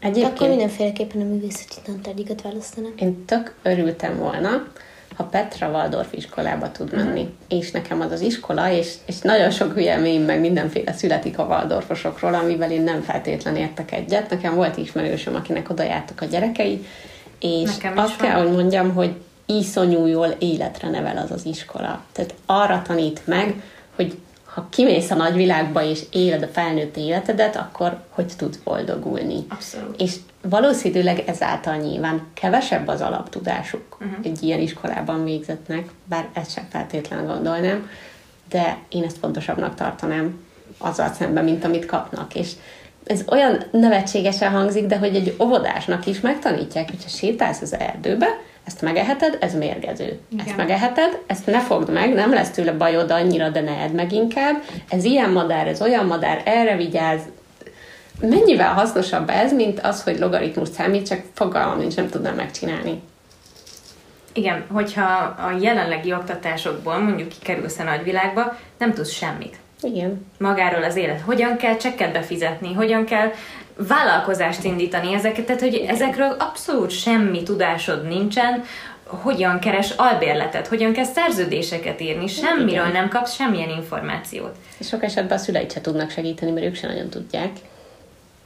Egyébként Akkor mindenféleképpen a művészeti tantárgyakat választanám. én tök örültem volna, ha Petra Waldorf iskolába tud menni. És nekem az az iskola, és, és nagyon sok hülyelmény, meg mindenféle születik a Waldorfosokról, amivel én nem feltétlen értek egyet. Nekem volt ismerősöm, akinek oda jártak a gyerekei, és Nekem azt van. kell, hogy mondjam, hogy iszonyú jól életre nevel az az iskola. Tehát arra tanít meg, hogy ha kimész a nagyvilágba és éled a felnőtt életedet, akkor hogy tudsz boldogulni. Abszolút. És valószínűleg ezáltal nyilván kevesebb az alaptudásuk uh-huh. egy ilyen iskolában végzetnek, bár ezt sem feltétlenül gondolnám, de én ezt fontosabbnak tartanám. azzal szemben, mint amit kapnak. És ez olyan nevetségesen hangzik, de hogy egy óvodásnak is megtanítják, hogyha sétálsz az erdőbe, ezt megeheted, ez mérgező. Igen. Ezt megeheted, ezt ne fogd meg, nem lesz tőle bajod annyira, de ne edd meg inkább. Ez ilyen madár, ez olyan madár, erre vigyázz. Mennyivel hasznosabb ez, mint az, hogy logaritmus számít, csak fogalmam nincs, nem tudnám megcsinálni. Igen, hogyha a jelenlegi oktatásokból mondjuk kikerülsz a nagyvilágba, nem tudsz semmit. Igen. Magáról az élet. Hogyan kell csekket befizetni, hogyan kell vállalkozást indítani ezeket, tehát hogy ezekről abszolút semmi tudásod nincsen, hogyan keres albérletet, hogyan kell szerződéseket írni, semmiről Igen. nem kapsz semmilyen információt. És sok esetben a szüleid se tudnak segíteni, mert ők sem nagyon tudják.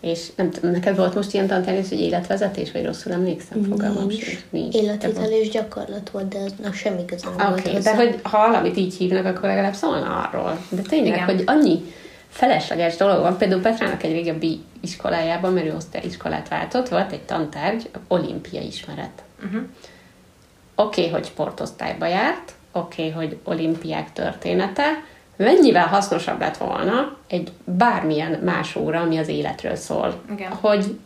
És nem tudom, neked volt most ilyen tantárgy, hogy életvezetés, vagy rosszul emlékszem? Fogalmam nincs. nincs. Életvitel és gyakorlat volt, de aznak semmi köze nem okay, volt hozzá. de hogy ha valamit így hívnak, akkor legalább szólna arról. De tényleg, Igen. hogy annyi felesleges dolog van. Például Petrának egy régebbi iskolájában, mert ő iskolát váltott, volt egy tantárgy, olimpia ismeret. Uh-huh. Oké, okay, hogy sportosztályba járt, oké, okay, hogy olimpiák története, mennyivel hasznosabb lett volna egy bármilyen más óra, ami az életről szól. Igen. Hogy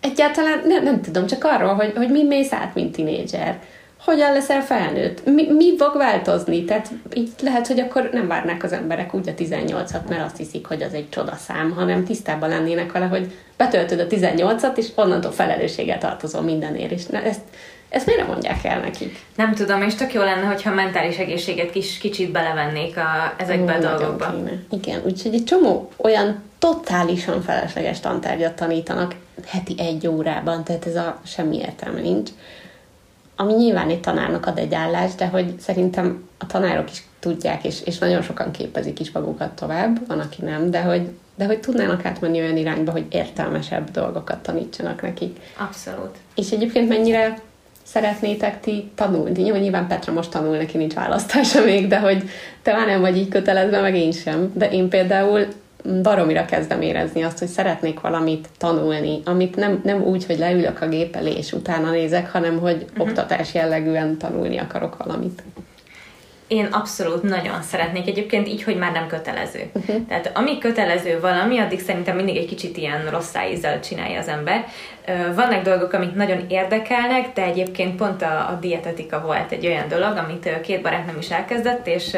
egyáltalán nem, nem tudom, csak arról, hogy, hogy mi mész át, mint tinédzser hogyan leszel felnőtt? Mi, mi fog változni? Tehát így lehet, hogy akkor nem várnák az emberek úgy a 18-at, mert azt hiszik, hogy az egy csodaszám, hanem tisztában lennének vele, hogy betöltöd a 18-at, és onnantól felelősséggel tartozol mindenért. És ezt, ezt miért mondják el nekik? Nem tudom, és tök jó lenne, hogyha mentális egészséget kis, kicsit belevennék a, ezekbe Ó, a dolgokba. Igen, úgyhogy egy csomó olyan totálisan felesleges tantárgyat tanítanak heti egy órában, tehát ez a semmi értelme nincs ami nyilván egy tanárnak ad egy állást, de hogy szerintem a tanárok is tudják, és, és nagyon sokan képezik is magukat tovább, van, aki nem, de hogy, de hogy tudnának átmenni olyan irányba, hogy értelmesebb dolgokat tanítsanak nekik. Abszolút. És egyébként mennyire szeretnétek ti tanulni? Jó, nyilván Petra most tanul, neki nincs választása még, de hogy te már nem vagy így kötelezve, meg én sem. De én például baromira kezdem érezni azt, hogy szeretnék valamit tanulni, amit nem, nem úgy, hogy leülök a gép elé, és utána nézek, hanem hogy uh-huh. oktatás jellegűen tanulni akarok valamit. Én abszolút nagyon szeretnék egyébként így, hogy már nem kötelező. Uh-huh. Tehát ami kötelező valami, addig szerintem mindig egy kicsit ilyen rossz ízzel csinálja az ember. Vannak dolgok, amik nagyon érdekelnek, de egyébként pont a, a dietetika volt egy olyan dolog, amit két barátnőm is elkezdett, és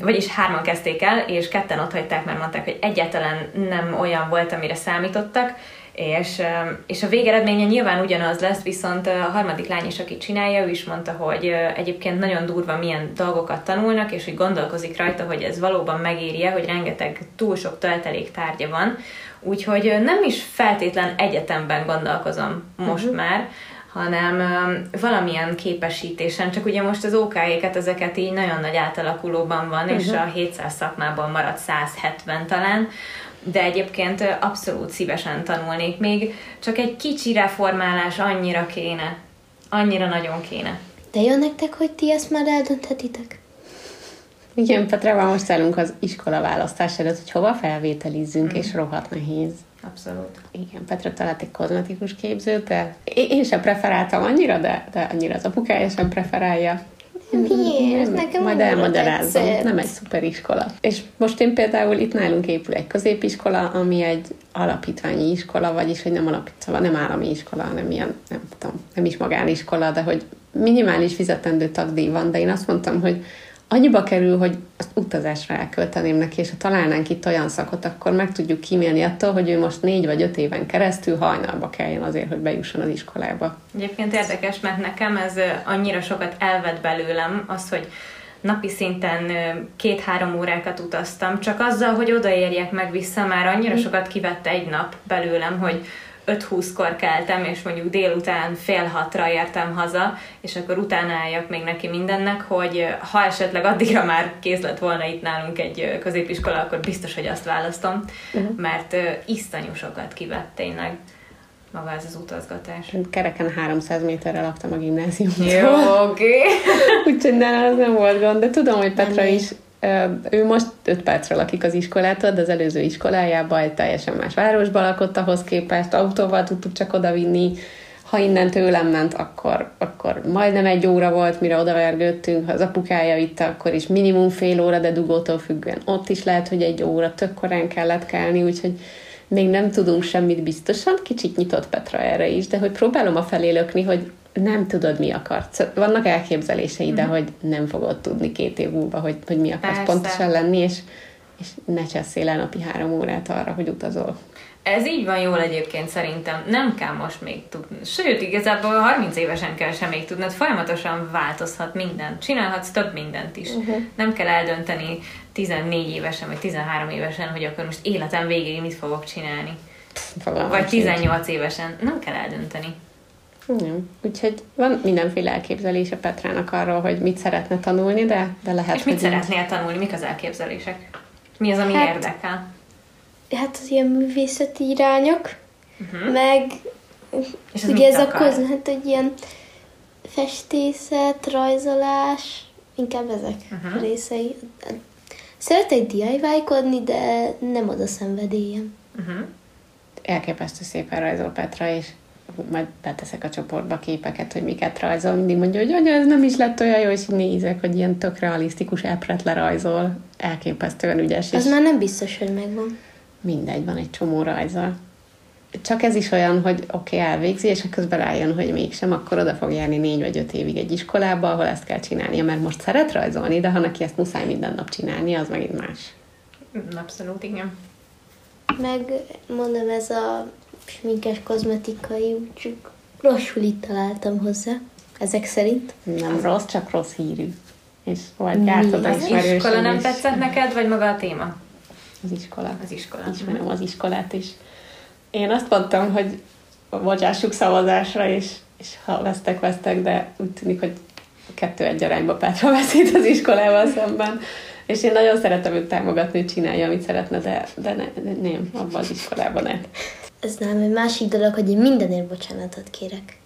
vagyis hárman kezdték el, és ketten ott hagyták, mert mondták, hogy egyáltalán nem olyan volt, amire számítottak, és, és a végeredménye nyilván ugyanaz lesz, viszont a harmadik lány is, aki csinálja, ő is mondta, hogy egyébként nagyon durva milyen dolgokat tanulnak, és hogy gondolkozik rajta, hogy ez valóban megérje, hogy rengeteg túl sok töltelék tárgya van, úgyhogy nem is feltétlen egyetemben gondolkozom most uh-huh. már, hanem valamilyen képesítésen, csak ugye most az OK-éket, ezeket így nagyon nagy átalakulóban van, uh-huh. és mhm. a 700 szakmában maradt 170 talán, de egyébként abszolút szívesen tanulnék még, csak egy kicsi reformálás annyira kéne, annyira nagyon kéne. De jön nektek, hogy ti ezt már eldönthetitek? Igen, Petrával most állunk az iskola választás előtt, hogy hova felvételizzünk, mm. és rohadt nehéz. Abszolút. Igen, Petra talált egy kozmetikus képzőt, de én sem preferáltam annyira, de, de annyira az apukája sem preferálja. Miért? Nekem Majd elmagyarázom. Nem egy szuper iskola. És most én például itt nálunk épül egy középiskola, ami egy alapítványi iskola, vagyis hogy nem alapítva, szóval nem állami iskola, hanem ilyen, nem tudom, nem is magániskola, de hogy minimális fizetendő tagdíj van, de én azt mondtam, hogy annyiba kerül, hogy azt utazásra elkölteném neki, és ha találnánk itt olyan szakot, akkor meg tudjuk kímélni attól, hogy ő most négy vagy öt éven keresztül hajnalba kelljen azért, hogy bejusson az iskolába. Egyébként érdekes, mert nekem ez annyira sokat elvet belőlem, az, hogy napi szinten két-három órákat utaztam, csak azzal, hogy odaérjek meg vissza, már annyira sokat kivette egy nap belőlem, hogy 5-20-kor keltem, és mondjuk délután fél hatra értem haza, és akkor utána álljak még neki mindennek, hogy ha esetleg addigra már kész lett volna itt nálunk egy középiskola, akkor biztos, hogy azt választom, uh-huh. mert iszonyú sokat kivett tényleg maga ez az utazgatás. Kereken 300 méterre laktam a gimnáziumtól. Jó, oké. Okay. Úgyhogy nálam az nem volt gond, de tudom, hogy Petra is ő most 5 percre lakik az iskolától, de az előző iskolájában egy teljesen más városban lakott ahhoz képest, autóval tudtuk csak oda vinni, ha innen tőlem ment, akkor, akkor majdnem egy óra volt, mire odavergődtünk, ha az apukája vitte, akkor is minimum fél óra, de dugótól függően ott is lehet, hogy egy óra, tök korán kellett kelni, úgyhogy még nem tudunk semmit biztosan, kicsit nyitott Petra erre is, de hogy próbálom a felé lökni, hogy nem tudod, mi akarsz. Vannak elképzelései, mm-hmm. de hogy nem fogod tudni két év múlva, hogy, hogy mi akarsz Persze. pontosan lenni, és, és ne cseszél el napi három órát arra, hogy utazol. Ez így van jól egyébként szerintem. Nem kell most még tudni. Sőt, igazából 30 évesen kell sem még tudnod. Folyamatosan változhat minden. Csinálhatsz több mindent is. Uh-huh. Nem kell eldönteni 14 évesen vagy 13 évesen, hogy akkor most életem végéig mit fogok csinálni. Fogalmam vagy 18 sincs. évesen. Nem kell eldönteni. Igen. Úgyhogy van mindenféle elképzelése Petrának arról, hogy mit szeretne tanulni, de, de lehet, És mit szeretnél tanulni? Mik az elképzelések? Mi az, ami hát, érdekel? hát az ilyen művészeti irányok, uh-huh. meg És ugye ez akar? a koz, hát egy ilyen festészet, rajzolás, inkább ezek uh-huh. részei. Szeretek DIY-kodni, de nem az a szenvedélyem. Uh-huh. Elképesztő szépen rajzol Petra, és majd beteszek a csoportba képeket, hogy miket rajzol. Mindig mondja, hogy anya, ez nem is lett olyan jó, és nézek, hogy ilyen tök realisztikus epret lerajzol. Elképesztően ügyes. Az és... már nem biztos, hogy megvan mindegy, van egy csomó rajza. Csak ez is olyan, hogy oké, okay, elvégzi, és közben rájön, hogy mégsem, akkor oda fog járni négy vagy öt évig egy iskolába, ahol ezt kell csinálnia, mert most szeret rajzolni, de ha neki ezt muszáj minden nap csinálni, az megint más. Abszolút, igen. Meg mondom, ez a sminkes kozmetikai, csak rosszul itt találtam hozzá, ezek szerint. Nem rossz, csak rossz hírű. És vagy gyártod az iskola nem tetszett neked, vagy maga a téma? Az iskola. Az iskola. Ismerem az iskolát is. Én azt mondtam, hogy bocsássuk szavazásra, és, és ha vesztek, vesztek, de úgy tűnik, hogy kettő egy arányba Petra veszít az iskolával szemben. És én nagyon szeretem őt támogatni, hogy csinálja, amit szeretne, de, de, ne, de nem, abban az iskolában nem. Ez nem egy másik dolog, hogy én mindenért bocsánatot kérek.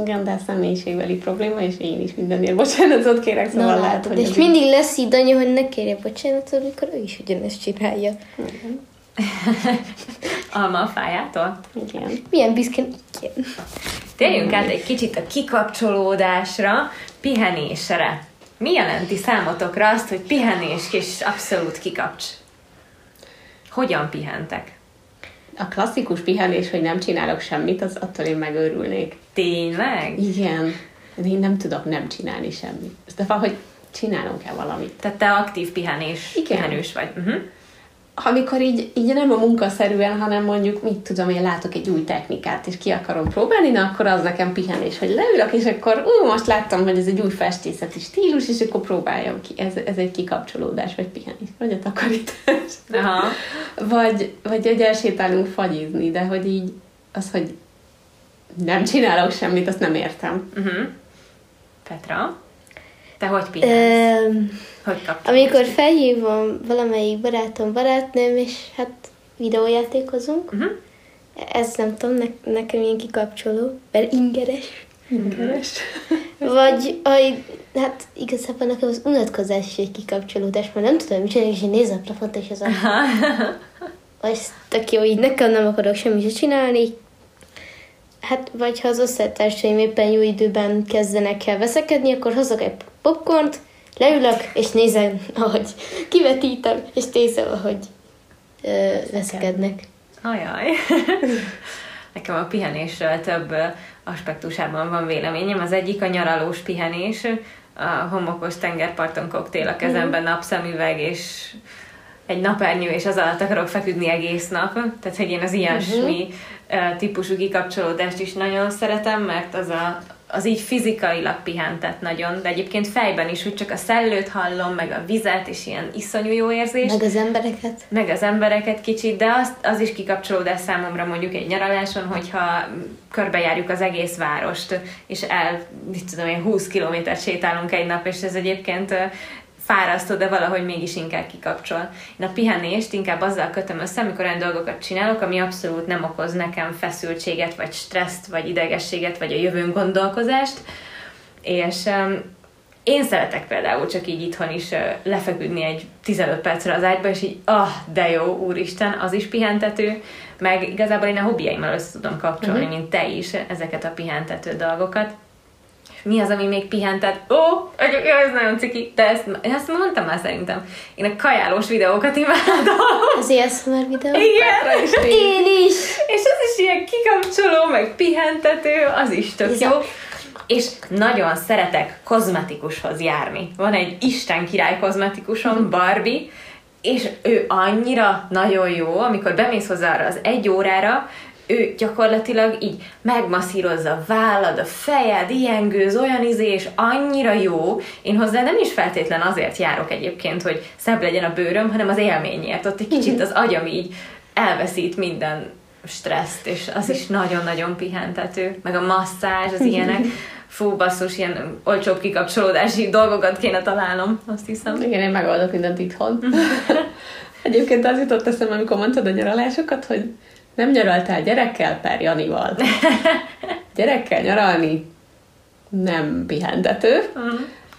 Igen, de a személyiségbeli probléma, és én is mindenért bocsánatot kérek, szóval Na, lehet, hogy... És mindig lesz így anya, hogy ne kérje bocsánatot, amikor ő is ugyanezt csinálja. Igen. Alma a fájától? Igen. Milyen büszkén, igen. Térjünk át egy kicsit a kikapcsolódásra, pihenésre. Mi jelenti számotokra azt, hogy pihenés és abszolút kikapcs? Hogyan pihentek? A klasszikus pihenés, hogy nem csinálok semmit, az attól én megőrülnék. Tényleg? Igen. Én nem tudok nem csinálni semmit. De valahogy csinálunk kell valamit. Tehát te aktív pihenés, Igen. pihenős vagy. Uh-huh amikor így, így nem a munkaszerűen, hanem mondjuk, mit tudom, én látok egy új technikát, és ki akarom próbálni, na akkor az nekem pihenés, hogy leülök, és akkor ú, most láttam, hogy ez egy új festészeti stílus, és akkor próbáljam ki. Ez, ez egy kikapcsolódás, vagy pihenés, vagy a takarítás. Aha. Vagy, vagy egy elsétálunk fagyizni, de hogy így az, hogy nem csinálok semmit, azt nem értem. Uh-huh. Petra? Te hogy pihensz? Um, hogy Amikor felhívom valamelyik barátom, barátnőm, és hát videójátékozunk, uh-huh. ez nem tudom, ne, nekem ilyen kikapcsoló, mert ingeres. Ingeres. Vagy, aj, hát igazából nekem az unatkozás is egy kikapcsolódás, mert nem tudom, mit csinálni, és én nézem a plafont, és az a... Vagy tök jó, így nekem nem akarok semmit csinálni, Hát, vagy ha az osztálytársaim éppen jó időben kezdenek el veszekedni, akkor hozok egy popcornt, leülök, és nézem, ahogy kivetítem, és nézem, ahogy ö, veszekednek. Ajaj. Nekem a pihenésről több aspektusában van véleményem. Az egyik a nyaralós pihenés, a homokos tengerparton koktél a kezemben, mhm. napszemüveg, és egy napernyő, és az alatt akarok feküdni egész nap. Tehát, hogy én az ilyesmi uh-huh. típusú kikapcsolódást is nagyon szeretem, mert az a, az így fizikailag pihentet nagyon, de egyébként fejben is, hogy csak a szellőt hallom, meg a vizet, és ilyen iszonyú jó érzés. Meg az embereket. Meg az embereket kicsit, de az, az is kikapcsolódás számomra mondjuk egy nyaraláson, hogyha körbejárjuk az egész várost, és el, mit tudom én, 20 kilométert sétálunk egy nap, és ez egyébként fárasztó, de valahogy mégis inkább kikapcsol. Én a pihenést inkább azzal kötöm össze, amikor olyan dolgokat csinálok, ami abszolút nem okoz nekem feszültséget, vagy stresszt, vagy idegességet, vagy a jövőn gondolkozást, és um, Én szeretek például csak így itthon is ö, lefeküdni egy 15 percre az ágyba, és így, ah, de jó, úristen, az is pihentető, meg igazából én a hobbiaimmal össze tudom kapcsolni, uh-huh. mint te is, ezeket a pihentető dolgokat. Mi az, ami még pihentet? Ó, oh, ez nagyon ciki, de ezt, ezt mondtam már szerintem. Én a kajálós videókat imádom. Az ASMR videó? Igen. is Én is! És az is ilyen kikapcsoló, meg pihentető, az is tök jó. És nagyon szeretek kozmetikushoz járni. Van egy Isten király kozmetikusom, Barbie, és ő annyira nagyon jó, amikor bemész hozzá arra az egy órára, ő gyakorlatilag így megmasszírozza a vállad, a fejed, ilyen gőz, olyan izé, és annyira jó. Én hozzá nem is feltétlen azért járok egyébként, hogy szebb legyen a bőröm, hanem az élményért. Ott egy kicsit az agyam így elveszít minden stresszt, és az is nagyon-nagyon pihentető. Meg a masszázs, az ilyenek. Fú, basszus, ilyen olcsóbb kikapcsolódási dolgokat kéne találnom, azt hiszem. Igen, én megoldok mindent itthon. Egyébként az jutott eszembe, amikor mondtad a nyaralásokat, hogy nem nyaraltál gyerekkel, per Janival. Gyerekkel nyaralni? Nem pihentető,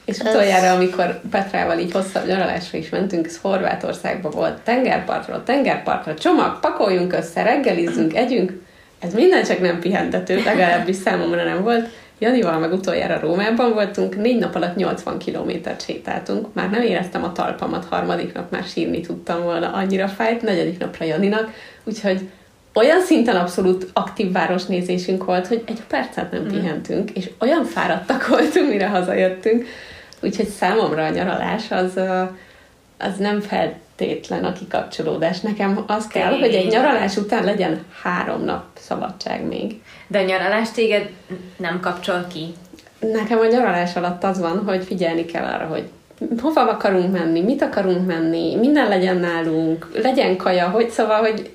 és utoljára, amikor Petrával így hosszabb nyaralásra is mentünk, ez Horvátországban volt, tengerpartról, tengerpartra, csomag, pakoljunk össze, reggelizzünk, együnk, ez minden csak nem pihentető, legalábbis számomra nem volt. Janival meg utoljára Rómában voltunk, négy nap alatt 80 kilométert sétáltunk, már nem éreztem a talpamat, harmadik nap már sírni tudtam volna, annyira fájt, negyedik napra Janinak, úgyhogy olyan szinten abszolút aktív városnézésünk volt, hogy egy percet nem pihentünk, és olyan fáradtak voltunk, mire hazajöttünk, úgyhogy számomra a nyaralás az, az nem feltétlen a kikapcsolódás. Nekem az kell, hogy egy nyaralás után legyen három nap szabadság még. De a nyaralás téged nem kapcsol ki. Nekem a nyaralás alatt az van, hogy figyelni kell arra, hogy hova akarunk menni, mit akarunk menni, minden legyen nálunk, legyen kaja, hogy szóval, hogy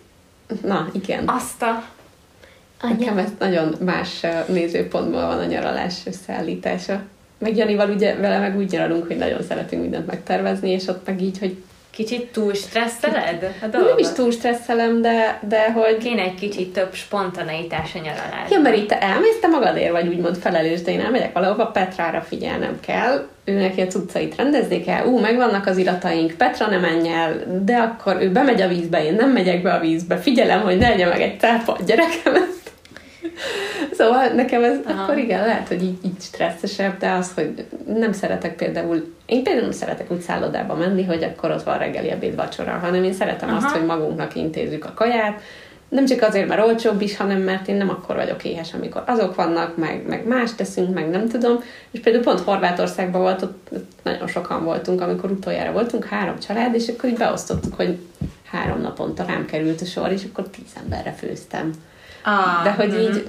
na, igen. Azt a... Nekem ez nagyon más nézőpontból van a nyaralás összeállítása. Meg Janival ugye vele meg úgy nyaralunk, hogy nagyon szeretünk mindent megtervezni, és ott meg így, hogy Kicsit túl stresszeled a nem dolgot? is túl stresszelem, de, de hogy Kéne egy kicsit több spontaneitás a nyaralás. Ja, mert itt elmész, te magadért vagy úgymond felelős, de én elmegyek valahova, Petrára figyelnem kell, ő neki a cuccait rendezni kell, ú, megvannak az irataink, Petra nem menj el, de akkor ő bemegy a vízbe, én nem megyek be a vízbe, figyelem, hogy ne legyen meg egy cápa a gyerekemet. Szóval nekem ez Aha. akkor igen, lehet, hogy így, így stresszesebb, de az, hogy nem szeretek például, én például nem szeretek úgy szállodába menni, hogy akkor ott van reggeli, ebéd, vacsora, hanem én szeretem Aha. azt, hogy magunknak intézzük a kaját, nem csak azért, mert olcsóbb is, hanem mert én nem akkor vagyok éhes, amikor azok vannak, meg, meg más teszünk, meg nem tudom. És például pont Horvátországban volt, ott, ott nagyon sokan voltunk, amikor utoljára voltunk, három család, és akkor így beosztottuk, hogy három naponta rám került a sor, és akkor tíz emberre főztem. Ah, De hogy így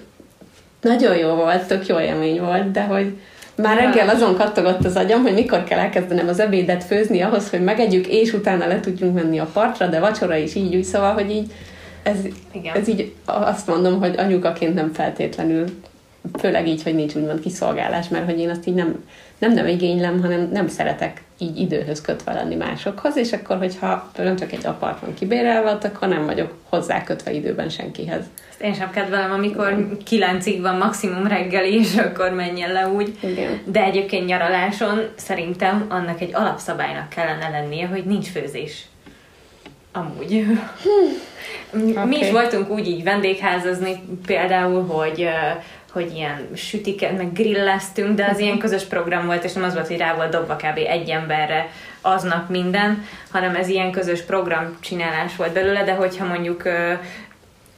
nagyon jó volt, tök jó élmény volt, de hogy már reggel azon kattogott az agyam, hogy mikor kell elkezdenem az ebédet főzni ahhoz, hogy megegyük, és utána le tudjunk menni a partra, de vacsora is így úgy, szóval, hogy így ez, Igen. ez így azt mondom, hogy anyukaként nem feltétlenül, főleg így, hogy nincs úgymond kiszolgálás, mert hogy én azt így nem, nem nem igénylem, hanem nem szeretek így időhöz kötve lenni másokhoz, és akkor, hogyha nem csak egy apart van kibérelve, akkor nem vagyok hozzá kötve időben senkihez. Ezt én sem kedvelem, amikor kilencig van maximum reggeli, és akkor menjen le úgy. Igen. De egyébként nyaraláson szerintem annak egy alapszabálynak kellene lennie, hogy nincs főzés. Amúgy. Mi Oké. is voltunk úgy így vendégházazni például, hogy ö, hogy ilyen sütiket, meg grilleztünk, de az ilyen közös program volt, és nem az volt, hogy rá volt dobva kb. egy emberre aznap minden, hanem ez ilyen közös program csinálás volt belőle, de hogyha mondjuk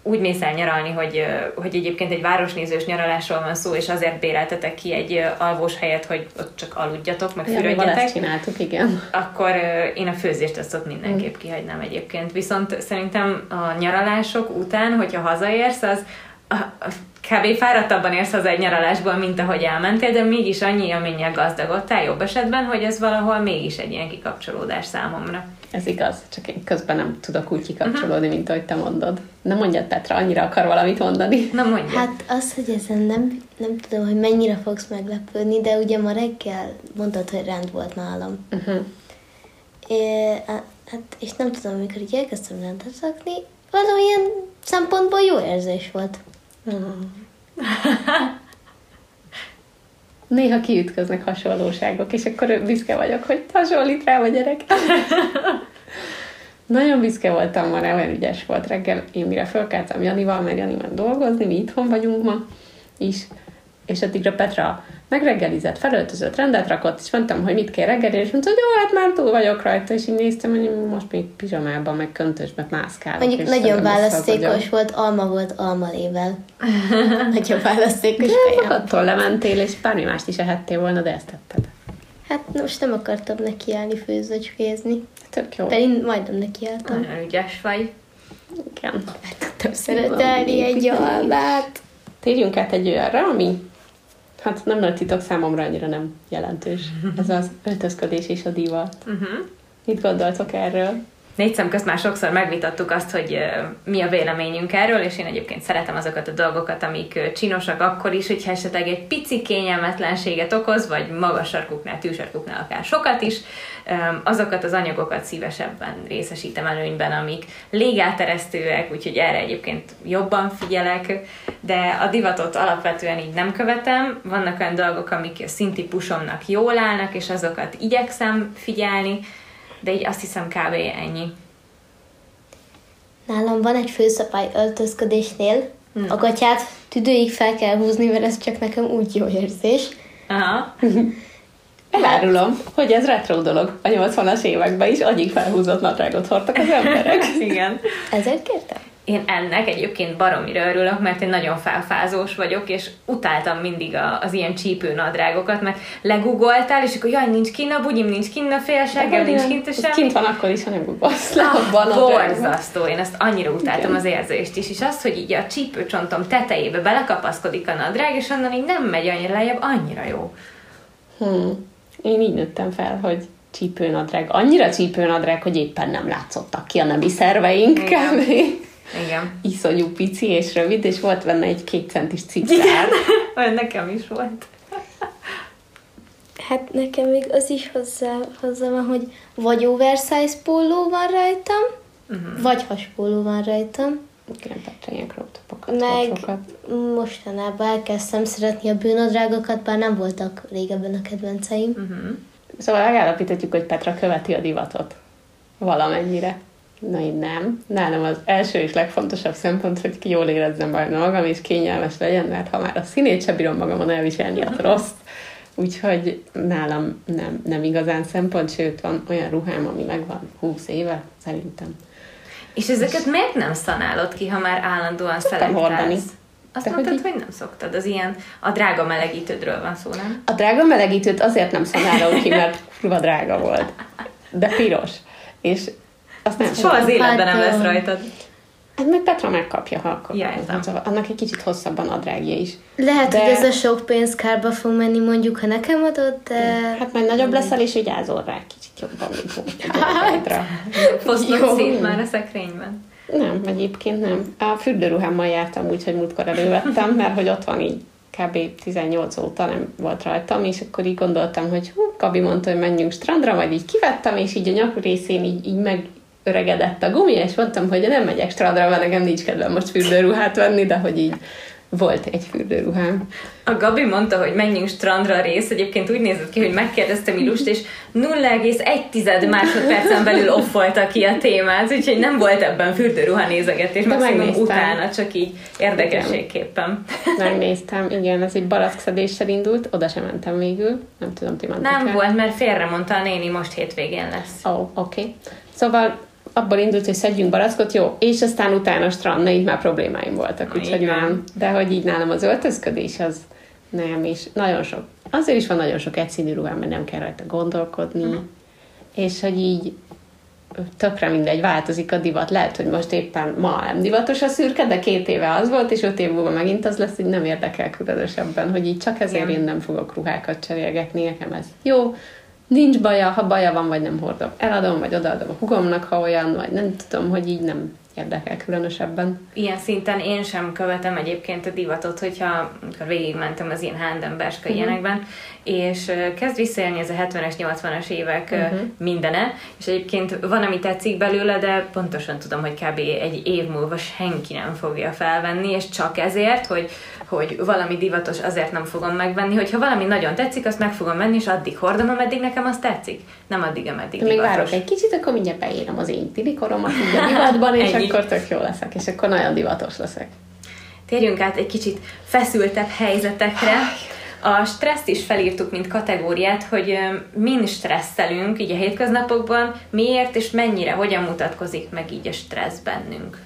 úgy mész el nyaralni, hogy, hogy egyébként egy városnézős nyaralásról van szó, és azért béreltetek ki egy alvós helyet, hogy ott csak aludjatok, meg Ja, fürödjetek, csináltuk, igen. akkor én a főzést azt ott mindenképp kihagynám egyébként. Viszont szerintem a nyaralások után, hogyha hazaérsz, az kb. fáradtabban érsz haza egy nyaralásból, mint ahogy elmentél, de mégis annyi élménnyel gazdagodtál jobb esetben, hogy ez valahol mégis egy ilyen kikapcsolódás számomra. Ez igaz, csak én közben nem tudok úgy kikapcsolódni, mint ahogy te mondod. Nem mondjad, Petra, annyira akar valamit mondani. Na mondja. Hát az, hogy ezen nem, nem tudom, hogy mennyire fogsz meglepődni, de ugye ma reggel mondtad, hogy rend volt nálam. Uh-huh. É, hát, és nem tudom, amikor így elkezdtem rendet rakni, valamilyen szempontból jó érzés volt. Néha kiütköznek hasonlóságok, és akkor büszke vagyok, hogy hasonlít rá a gyerek. Nagyon büszke voltam ma olyan ügyes volt reggel. Én mire fölkeltem Janival, mert Jani ment dolgozni, mi itthon vagyunk ma is, és addigra Petra megreggelizett, felöltözött, rendet rakott, és mondtam, hogy mit kér reggel, és mondta, hogy jó, hát már túl vagyok rajta, és így néztem, hogy most még pizsamában, meg köntösbe mászkálok. Mondjuk nagyon választékos volt, alma volt almalével. nagyon választékos De kaja. attól lementél, és bármi mást is ehettél volna, de ezt tetted. Hát most nem akartam nekiállni főzöcskézni. Tök jó. Pedig majdnem nekiálltam. Nagyon ügyes vagy. Igen. Tudtam szeretelni egy almát. Térjünk át egy olyanra, ami hát nem nagy titok számomra annyira nem jelentős. Ez az öltözködés és a divat. Uh-huh. Mit gondoltok erről? Négy szem közt már sokszor megvitattuk azt, hogy mi a véleményünk erről, és én egyébként szeretem azokat a dolgokat, amik csinosak akkor is, hogyha esetleg egy pici kényelmetlenséget okoz, vagy magas sarkuknál, tűsarkuknál akár sokat is, azokat az anyagokat szívesebben részesítem előnyben, amik légáteresztőek, úgyhogy erre egyébként jobban figyelek, de a divatot alapvetően így nem követem. Vannak olyan dolgok, amik a színtípusomnak jól állnak, és azokat igyekszem figyelni, de így azt hiszem kb. ennyi. Nálam van egy főszabály öltözködésnél. A gatyát tüdőig fel kell húzni, mert ez csak nekem úgy jó érzés. Aha. Elárulom, hogy ez retro dolog. A 80-as években is annyi felhúzott nadrágot hordtak az emberek. Igen. Ezért kértem? Én ennek egyébként baromira örülök, mert én nagyon felfázós vagyok, és utáltam mindig a, az ilyen csípőnadrágokat, mert legugoltál, és akkor jaj, nincs kinn a bugyim, nincs kinn a félságem, nincs kint semmi. kint van akkor is, ha nem guggolsz le Ah, borzasztó, én ezt annyira utáltam Igen. az érzést is, és az, hogy így a csípőcsontom tetejébe belekapaszkodik a nadrág, és onnan így nem megy annyira lejjebb, annyira jó. Hmm. Én így nőttem fel, hogy csípőnadrág. Annyira csípőnadrág, hogy éppen nem látszottak ki a nemi szerveink. Igen. kb. Igen. Iszonyú pici és rövid, és volt benne egy két centis cipzár. Olyan nekem is volt. Hát nekem még az is hozzá, hozzá van, hogy vagy oversize póló van rajtam, uh-huh. vagy haspóló van rajtam. Igen, Petra ilyen crop topokat, Meg hordsokat. mostanában elkezdtem szeretni a bőnadrágokat, bár nem voltak régebben a kedvenceim. Uh-huh. Szóval megállapíthatjuk, hogy Petra követi a divatot. Valamennyire. Na én nem. Nálam az első és legfontosabb szempont, hogy ki jól érezzem magam, és kényelmes legyen, mert ha már a színét sem bírom magamon elviselni, az rossz. Úgyhogy nálam nem, nem igazán szempont, sőt van olyan ruhám, ami megvan 20 éve, szerintem. És ezeket miért nem szanálod ki, ha már állandóan szelektálsz? Azt hogy mondtad, így- hogy nem szoktad. Az ilyen, a drága melegítődről van szó, nem? A drága melegítőt azért nem szanálom ki, mert kurva drága volt. De piros. És azt nem Soha az életben nem Hát, lesz rajtad. Hát meg Petra megkapja, ha akkor. Ja. Szóval annak egy kicsit hosszabban a drágja is. Lehet, De- hogy ez a sok pénz kárba fog menni, mondjuk, ha nekem adod, de... Hát majd nagyobb leszel, és vigyázol rá kicsit jobban, mint. Hát. Petra. Foszlott Jó. szét már a szekrényben. Nem, egyébként nem. A fürdőruhámmal jártam úgy, hogy múltkor elővettem, mert hogy ott van így kb. 18 óta nem volt rajtam, és akkor így gondoltam, hogy hú, Gabi mondta, hogy menjünk strandra, majd így kivettem, és így a nyak részén így, így megöregedett a gumi, és mondtam, hogy nem megyek strandra, mert nekem nincs kedvem most fürdőruhát venni, de hogy így volt egy fürdőruhám. A Gabi mondta, hogy menjünk strandra rész, egyébként úgy nézett ki, hogy megkérdezte Milust, és 0,1 másodpercen belül offolta ki a témát, úgyhogy nem volt ebben fürdőruha nézegetés, De maximum megnéztem. utána, csak így érdekességképpen. Megnéztem, igen, ez egy barackskszedéssel indult, oda sem mentem végül, nem tudom, ti Nem el? volt, mert félre mondta a néni, most hétvégén lesz. Ó, oh, oké. Okay. Szóval abból indult, hogy szedjünk barackot, jó, és aztán utána strand, na így már problémáim voltak, úgyhogy nem. De hogy így nálam az öltözködés az nem, és nagyon sok, azért is van nagyon sok egyszínű ruhám, mert nem kell rajta gondolkodni, Mhm. és hogy így tökre mindegy, változik a divat. Lehet, hogy most éppen ma nem divatos a szürke, de két éve az volt, és öt év múlva megint az lesz, hogy nem érdekel különösebben, hogy így csak ezért Igen. én nem fogok ruhákat cserélgetni, nekem ez jó, nincs baja, ha baja van, vagy nem hordom, eladom, vagy odaadom a hugomnak, ha olyan, vagy nem tudom, hogy így nem érdekel különösebben. Ilyen szinten én sem követem egyébként a divatot, hogyha amikor végigmentem az ilyen Handenberska uh-huh. ilyenekben, és kezd visszaélni ez a 70-es, 80-as évek uh-huh. mindene, és egyébként van, ami tetszik belőle, de pontosan tudom, hogy kb. egy év múlva senki nem fogja felvenni, és csak ezért, hogy, hogy valami divatos, azért nem fogom megvenni, hogyha valami nagyon tetszik, azt meg fogom venni, és addig hordom, ameddig nekem az tetszik. Nem addig, ameddig Még divatos. várok egy kicsit, akkor mindjárt beírom az én tili koromat így a divatban, és Ennyi. akkor tök jó leszek, és akkor nagyon divatos leszek. Térjünk át egy kicsit feszültebb helyzetekre. A stresszt is felírtuk, mint kategóriát, hogy min stresszelünk így a hétköznapokban, miért és mennyire, hogyan mutatkozik meg így a stressz bennünk.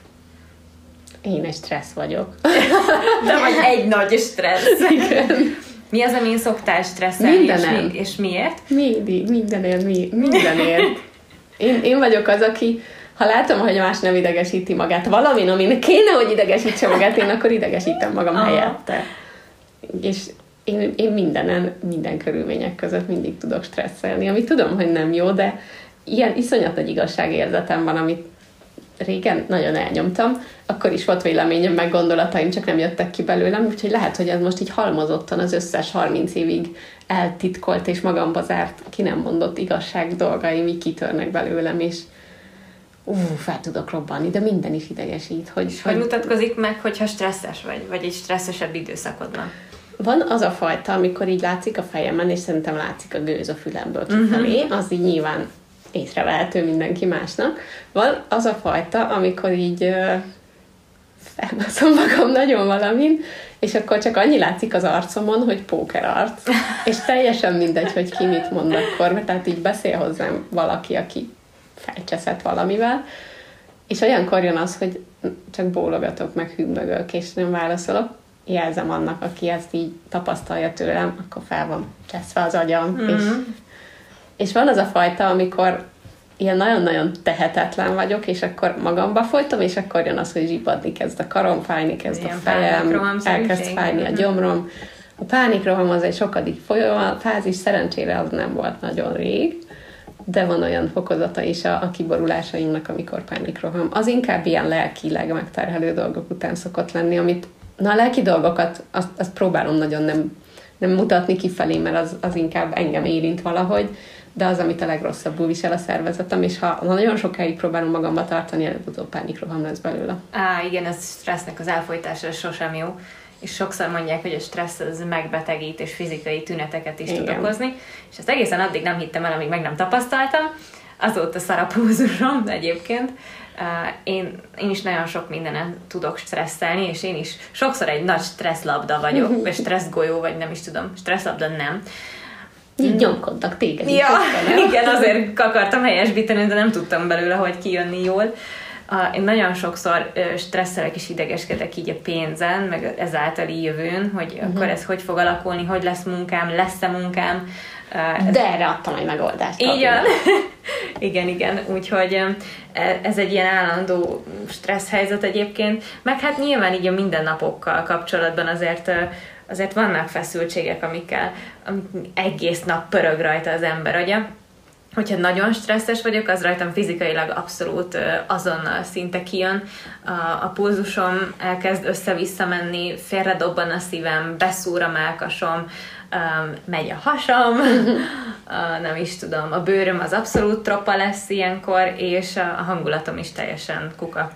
Én egy stressz vagyok. De vagy egy nagy stressz. Mi az, amin szoktál stresszelni, és, Mindenem. mi, és miért? Mindig, mindenért, mi, mindenért. Én, én vagyok az, aki ha látom, hogy más nem idegesíti magát valamin, amin kéne, hogy idegesítse magát, én akkor idegesítem magam Aha. helyette. És én, én mindenen, minden körülmények között mindig tudok stresszelni, ami tudom, hogy nem jó, de ilyen iszonyat nagy igazságérzetem van, amit régen nagyon elnyomtam, akkor is volt véleményem, meg gondolataim, csak nem jöttek ki belőlem, úgyhogy lehet, hogy ez most így halmozottan az összes 30 évig eltitkolt és magamba zárt, ki nem mondott igazság dolgaim így kitörnek belőlem, és ú, fel tudok robbanni, de minden is idegesít, hogy, És hogy mutatkozik meg, hogyha stresszes vagy, vagy egy stresszesebb időszakod van? Van az a fajta, amikor így látszik a fejemen, és szerintem látszik a gőz a fülemből kifelé, uh-huh. az így nyilván észrevehető mindenki másnak. Van az a fajta, amikor így felmászom magam nagyon valamin, és akkor csak annyi látszik az arcomon, hogy póker arc. És teljesen mindegy, hogy ki mit mond akkor, mert tehát így beszél hozzám valaki, aki felcseszett valamivel, és olyankor jön az, hogy csak bólogatok, meg hümmögök, és nem válaszolok, jelzem annak, aki ezt így tapasztalja tőlem, akkor fel van cseszve az agyam. Mm-hmm. És, és van az a fajta, amikor ilyen nagyon-nagyon tehetetlen vagyok, és akkor magamba folytom, és akkor jön az, hogy zsipadni kezd a karom, fájni kezd Ilyen a fejem, elkezd fájni a Mhm. gyomrom. A pánikroham az egy sokadik fázis szerencsére az nem volt nagyon rég, de van olyan fokozata is a, a kiborulásainknak, amikor pánikroham. Az inkább ilyen lelkileg megterhelő dolgok után szokott lenni, amit, na a lelki dolgokat, azt, azt próbálom nagyon nem, nem mutatni kifelé, mert az, az inkább engem érint valahogy, de az, amit a legrosszabbul visel a szervezetem, és ha nagyon sokáig próbálom magamba tartani, előbb-utóbb pánikroham lesz belőle. Á, igen, ez stressznek az elfolytása sosem jó. És sokszor mondják, hogy a stressz az megbetegít és fizikai tüneteket is tud Igen. okozni. És ezt egészen addig nem hittem el, amíg meg nem tapasztaltam. Azóta szarapúzusom egyébként. Uh, Én, én is nagyon sok mindenen tudok stresszelni, és én is sokszor egy nagy stresszlabda vagyok, vagy stresszgolyó, vagy nem is tudom, stresszlabda nem. Így nyomkodnak téged. így Ja, igen, azért akartam helyesbíteni, de nem tudtam belőle, hogy kijönni jól. A, én nagyon sokszor stresszelek és idegeskedek így a pénzen, meg ezáltal így jövőn, hogy uh-huh. akkor ez hogy fog alakulni, hogy lesz munkám, lesz-e munkám. De erre adtam egy megoldást. így van. igen, igen. Úgyhogy e- ez egy ilyen állandó stressz helyzet egyébként. Meg hát nyilván így a mindennapokkal kapcsolatban azért azért vannak feszültségek, amikkel amik egész nap pörög rajta az ember agya. Hogyha nagyon stresszes vagyok, az rajtam fizikailag abszolút azonnal szinte kijön. A, a pulzusom elkezd össze-vissza menni, félredobban a szívem, beszúr a melkasom, um, megy a hasam, uh, nem is tudom, a bőröm az abszolút troppa lesz ilyenkor, és a, a hangulatom is teljesen kuka.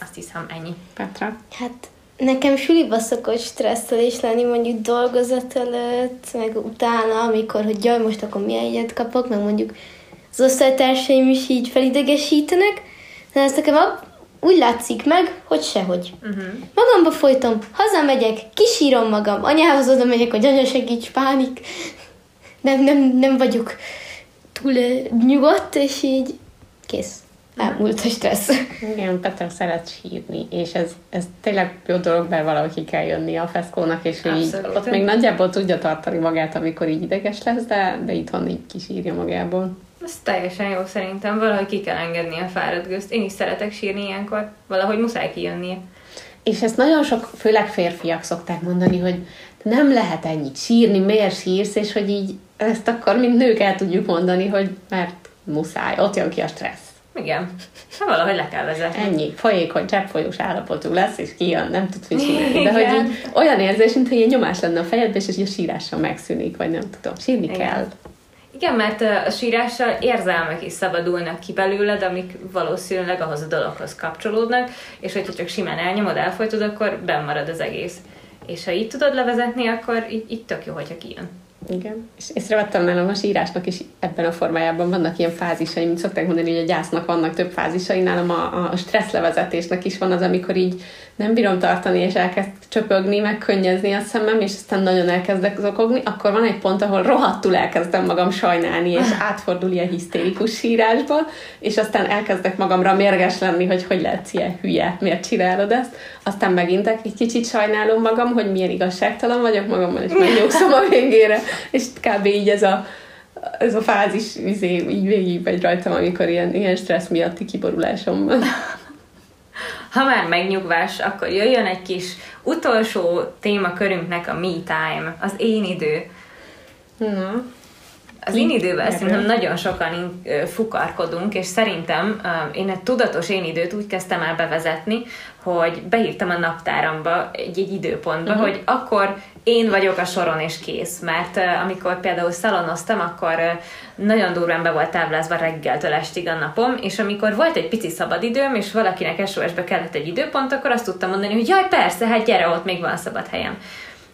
Azt hiszem ennyi. Petra? Hát nekem suliba szokott stresszelés lenni mondjuk dolgozat előtt, meg utána, amikor, hogy jaj, most akkor milyen egyet kapok, meg mondjuk az osztálytársaim is így felidegesítenek, de ezt nekem úgy látszik meg, hogy sehogy. Uh-huh. Magamba folytom, hazamegyek, kisírom magam, anyához oda megyek, hogy anya segíts, pánik. Nem, nem, nem vagyok túl ö, nyugodt, és így kész. Elmúlt a stressz. Igen, Petra szeret sírni, és ez, ez tényleg jó dolog, mert valahogy ki kell jönni a feszkónak, és ő így, Abszolút. ott még nagyjából tudja tartani magát, amikor így ideges lesz, de, de itthon így kisírja magából. Ez teljesen jó szerintem, valahogy ki kell engedni a fáradt gőzt. Én is szeretek sírni ilyenkor, valahogy muszáj kijönnie. És ezt nagyon sok, főleg férfiak szokták mondani, hogy nem lehet ennyit sírni, miért sírsz, és hogy így ezt akkor mint nők el tudjuk mondani, hogy mert muszáj, ott jön ki a stressz. Igen. Hát valahogy le kell vezetni. Ennyi, folyékony, cseppfolyós állapotú lesz, és kijön, nem tudsz mit csinálni. De hogy így olyan érzés, mintha ilyen nyomás lenne a fejedbe, és így a sírással megszűnik, vagy nem tudom, sírni Igen. kell. Igen, mert a sírással érzelmek is szabadulnak ki belőled, amik valószínűleg ahhoz a dologhoz kapcsolódnak, és hogyha csak simán elnyomod, elfolytod, akkor benn marad az egész. És ha így tudod levezetni, akkor így, így tök jó, hogyha kijön. Igen. És észrevettem nálam a sírásnak is ebben a formájában vannak ilyen fázisai, mint szokták mondani, hogy a gyásznak vannak több fázisai, nálam a, a stresszlevezetésnek is van az, amikor így nem bírom tartani, és elkezd csöpögni, meg könnyezni a szemem, és aztán nagyon elkezdek zokogni, akkor van egy pont, ahol rohadtul elkezdem magam sajnálni, és átfordul ilyen hisztérikus sírásba, és aztán elkezdek magamra mérges lenni, hogy hogy lehetsz ilyen hülye, miért csinálod ezt. Aztán megint egy kicsit sajnálom magam, hogy milyen igazságtalan vagyok magammal, és megnyugszom a végére, és kb. így ez a, ez a fázis izé, így végig megy rajtam, amikor ilyen, ilyen stressz miatti kiborulásom van. Ha már megnyugvás, akkor jöjjön egy kis utolsó témakörünknek a me time, az én idő. Na, Az én Erről. szerintem nagyon sokan fukarkodunk, és szerintem én egy tudatos én időt úgy kezdtem el bevezetni, hogy beírtam a naptáramba egy-egy időpontba, uh-huh. hogy akkor én vagyok a soron és kész, mert amikor például szalonoztam, akkor nagyon durván be volt táblázva reggeltől estig a napom, és amikor volt egy pici szabadidőm, és valakinek SOS-be kellett egy időpont, akkor azt tudtam mondani, hogy jaj, persze, hát gyere, ott még van szabad helyem.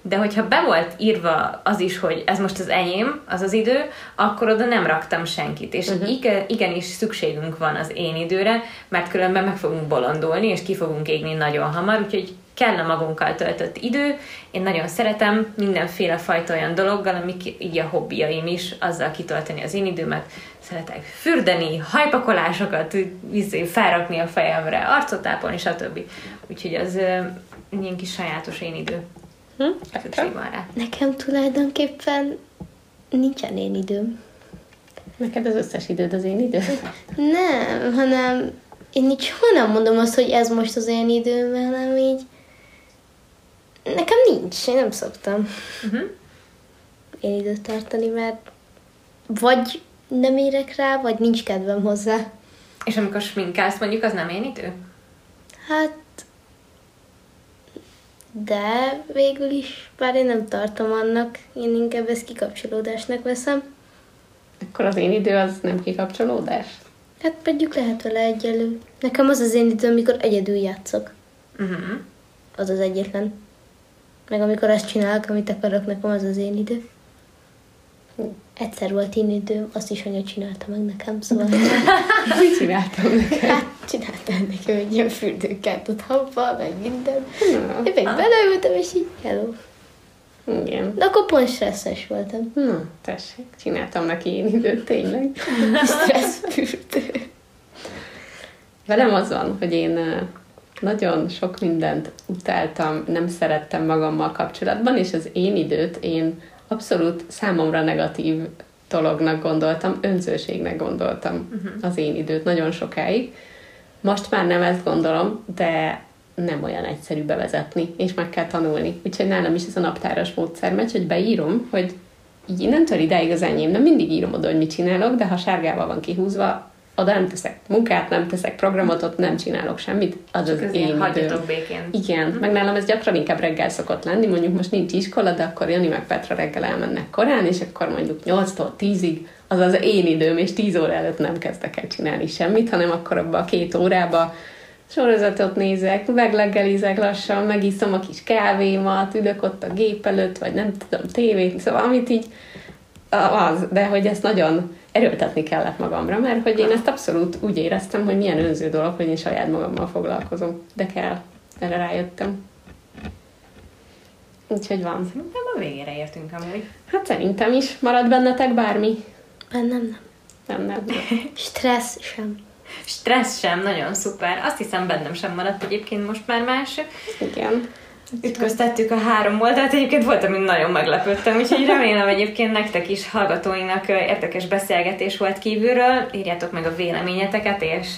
De hogyha be volt írva az is, hogy ez most az enyém, az az idő, akkor oda nem raktam senkit. És uh-huh. igen, igenis szükségünk van az én időre, mert különben meg fogunk bolondulni, és ki fogunk égni nagyon hamar, úgyhogy kell a magunkkal töltött idő. Én nagyon szeretem mindenféle fajta olyan dologgal, amik így a hobbiaim is, azzal kitölteni az én időmet. Szeretek fürdeni, hajpakolásokat, izé, felrakni a fejemre, arcot ápolni, stb. Úgyhogy az ö, ilyen kis sajátos én idő. hm? Szükség van rá. Nekem tulajdonképpen nincsen én időm. Neked az összes időd az én időm? Nem, hanem én így soha nem mondom azt, hogy ez most az én időm, hanem így nekem nincs, én nem szoktam Uh-huh. én időt tartani, mert vagy nem érek rá, vagy nincs kedvem hozzá. És amikor sminkálsz, mondjuk, az nem én idő? Hát, de végül is, bár én nem tartom annak, én inkább ezt kikapcsolódásnak veszem. Akkor az én idő az nem kikapcsolódás? Hát pedig lehet vele egyelő. Nekem az az én időm, amikor egyedül játszok. Uh-huh. Az az egyetlen. Meg amikor azt csinálok, amit akarok, nekem az az én idő. Egyszer volt én időm, azt is anya csinálta meg nekem, szóval Mit csináltam neked? hát csináltam nekem egy ilyen fürdőkert habba, meg minden. Na, Én meg beleültem, és így hello. igen. De akkor pont stresszes voltam. Na, tessék, csináltam neki én időt, tényleg. Stressz fürdő. Velem az van, hogy én nagyon sok mindent utáltam, nem szerettem magammal kapcsolatban, és az én időt én abszolút számomra negatív dolognak gondoltam, önzőségnek gondoltam uh-huh. az én időt nagyon sokáig. Most már nem ezt gondolom, de nem olyan egyszerű bevezetni, és meg kell tanulni. Úgyhogy nálam is ez a naptáras módszer megy, hogy beírom, hogy így innentől ideig az enyém. Nem mindig írom oda, hogy mit csinálok, de ha sárgával van kihúzva, oda nem teszek munkát, nem teszek programot, nem csinálok semmit, az az én hagyjatok békén. Igen, meg nálam ez gyakran inkább reggel szokott lenni, mondjuk most nincs iskola, de akkor Jani meg Petra reggel elmennek korán, és akkor mondjuk 8-tól 10-ig az az én időm, és 10 óra előtt nem kezdek el csinálni semmit, hanem akkor abban a két órába sorozatot nézek, megleggelizek lassan, megiszom a kis kávémat, ülök ott a gép előtt, vagy nem tudom, tévét, szóval amit így az, de hogy ezt nagyon erőltetni kellett magamra, mert hogy én ezt abszolút úgy éreztem, hogy milyen önző dolog, hogy én saját magammal foglalkozom. De kell. Erre rájöttem. Úgyhogy van. Szerintem a végére értünk amúgy. Hát szerintem is. Marad bennetek bármi? Bennem nem. Nem, nem. Stressz sem. Stressz sem, nagyon szuper. Azt hiszem bennem sem maradt egyébként most már más. Igen. Ütköztettük a három oldalt, egyébként volt, amin nagyon meglepődtem, úgyhogy remélem egyébként nektek is, hallgatóinknak érdekes beszélgetés volt kívülről. Írjátok meg a véleményeteket, és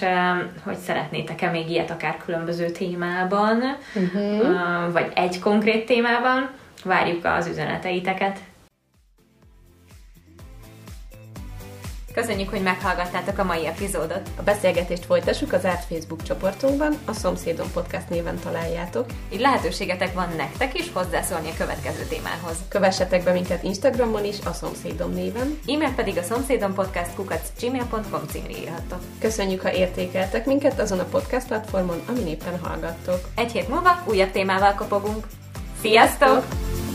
hogy szeretnétek-e még ilyet akár különböző témában, uh-huh. vagy egy konkrét témában. Várjuk az üzeneteiteket. Köszönjük, hogy meghallgattátok a mai epizódot. A beszélgetést folytassuk az árt Facebook csoportunkban, a Szomszédom Podcast néven találjátok. Így lehetőségetek van nektek is hozzászólni a következő témához. Kövessetek be minket Instagramon is, a Szomszédom néven. E-mail pedig a szomszédom podcast kukac gmail.com címre írhattok. Köszönjük, ha értékeltek minket azon a podcast platformon, amin éppen hallgattok. Egy hét múlva újabb témával kopogunk. Sziasztok! Sziasztok!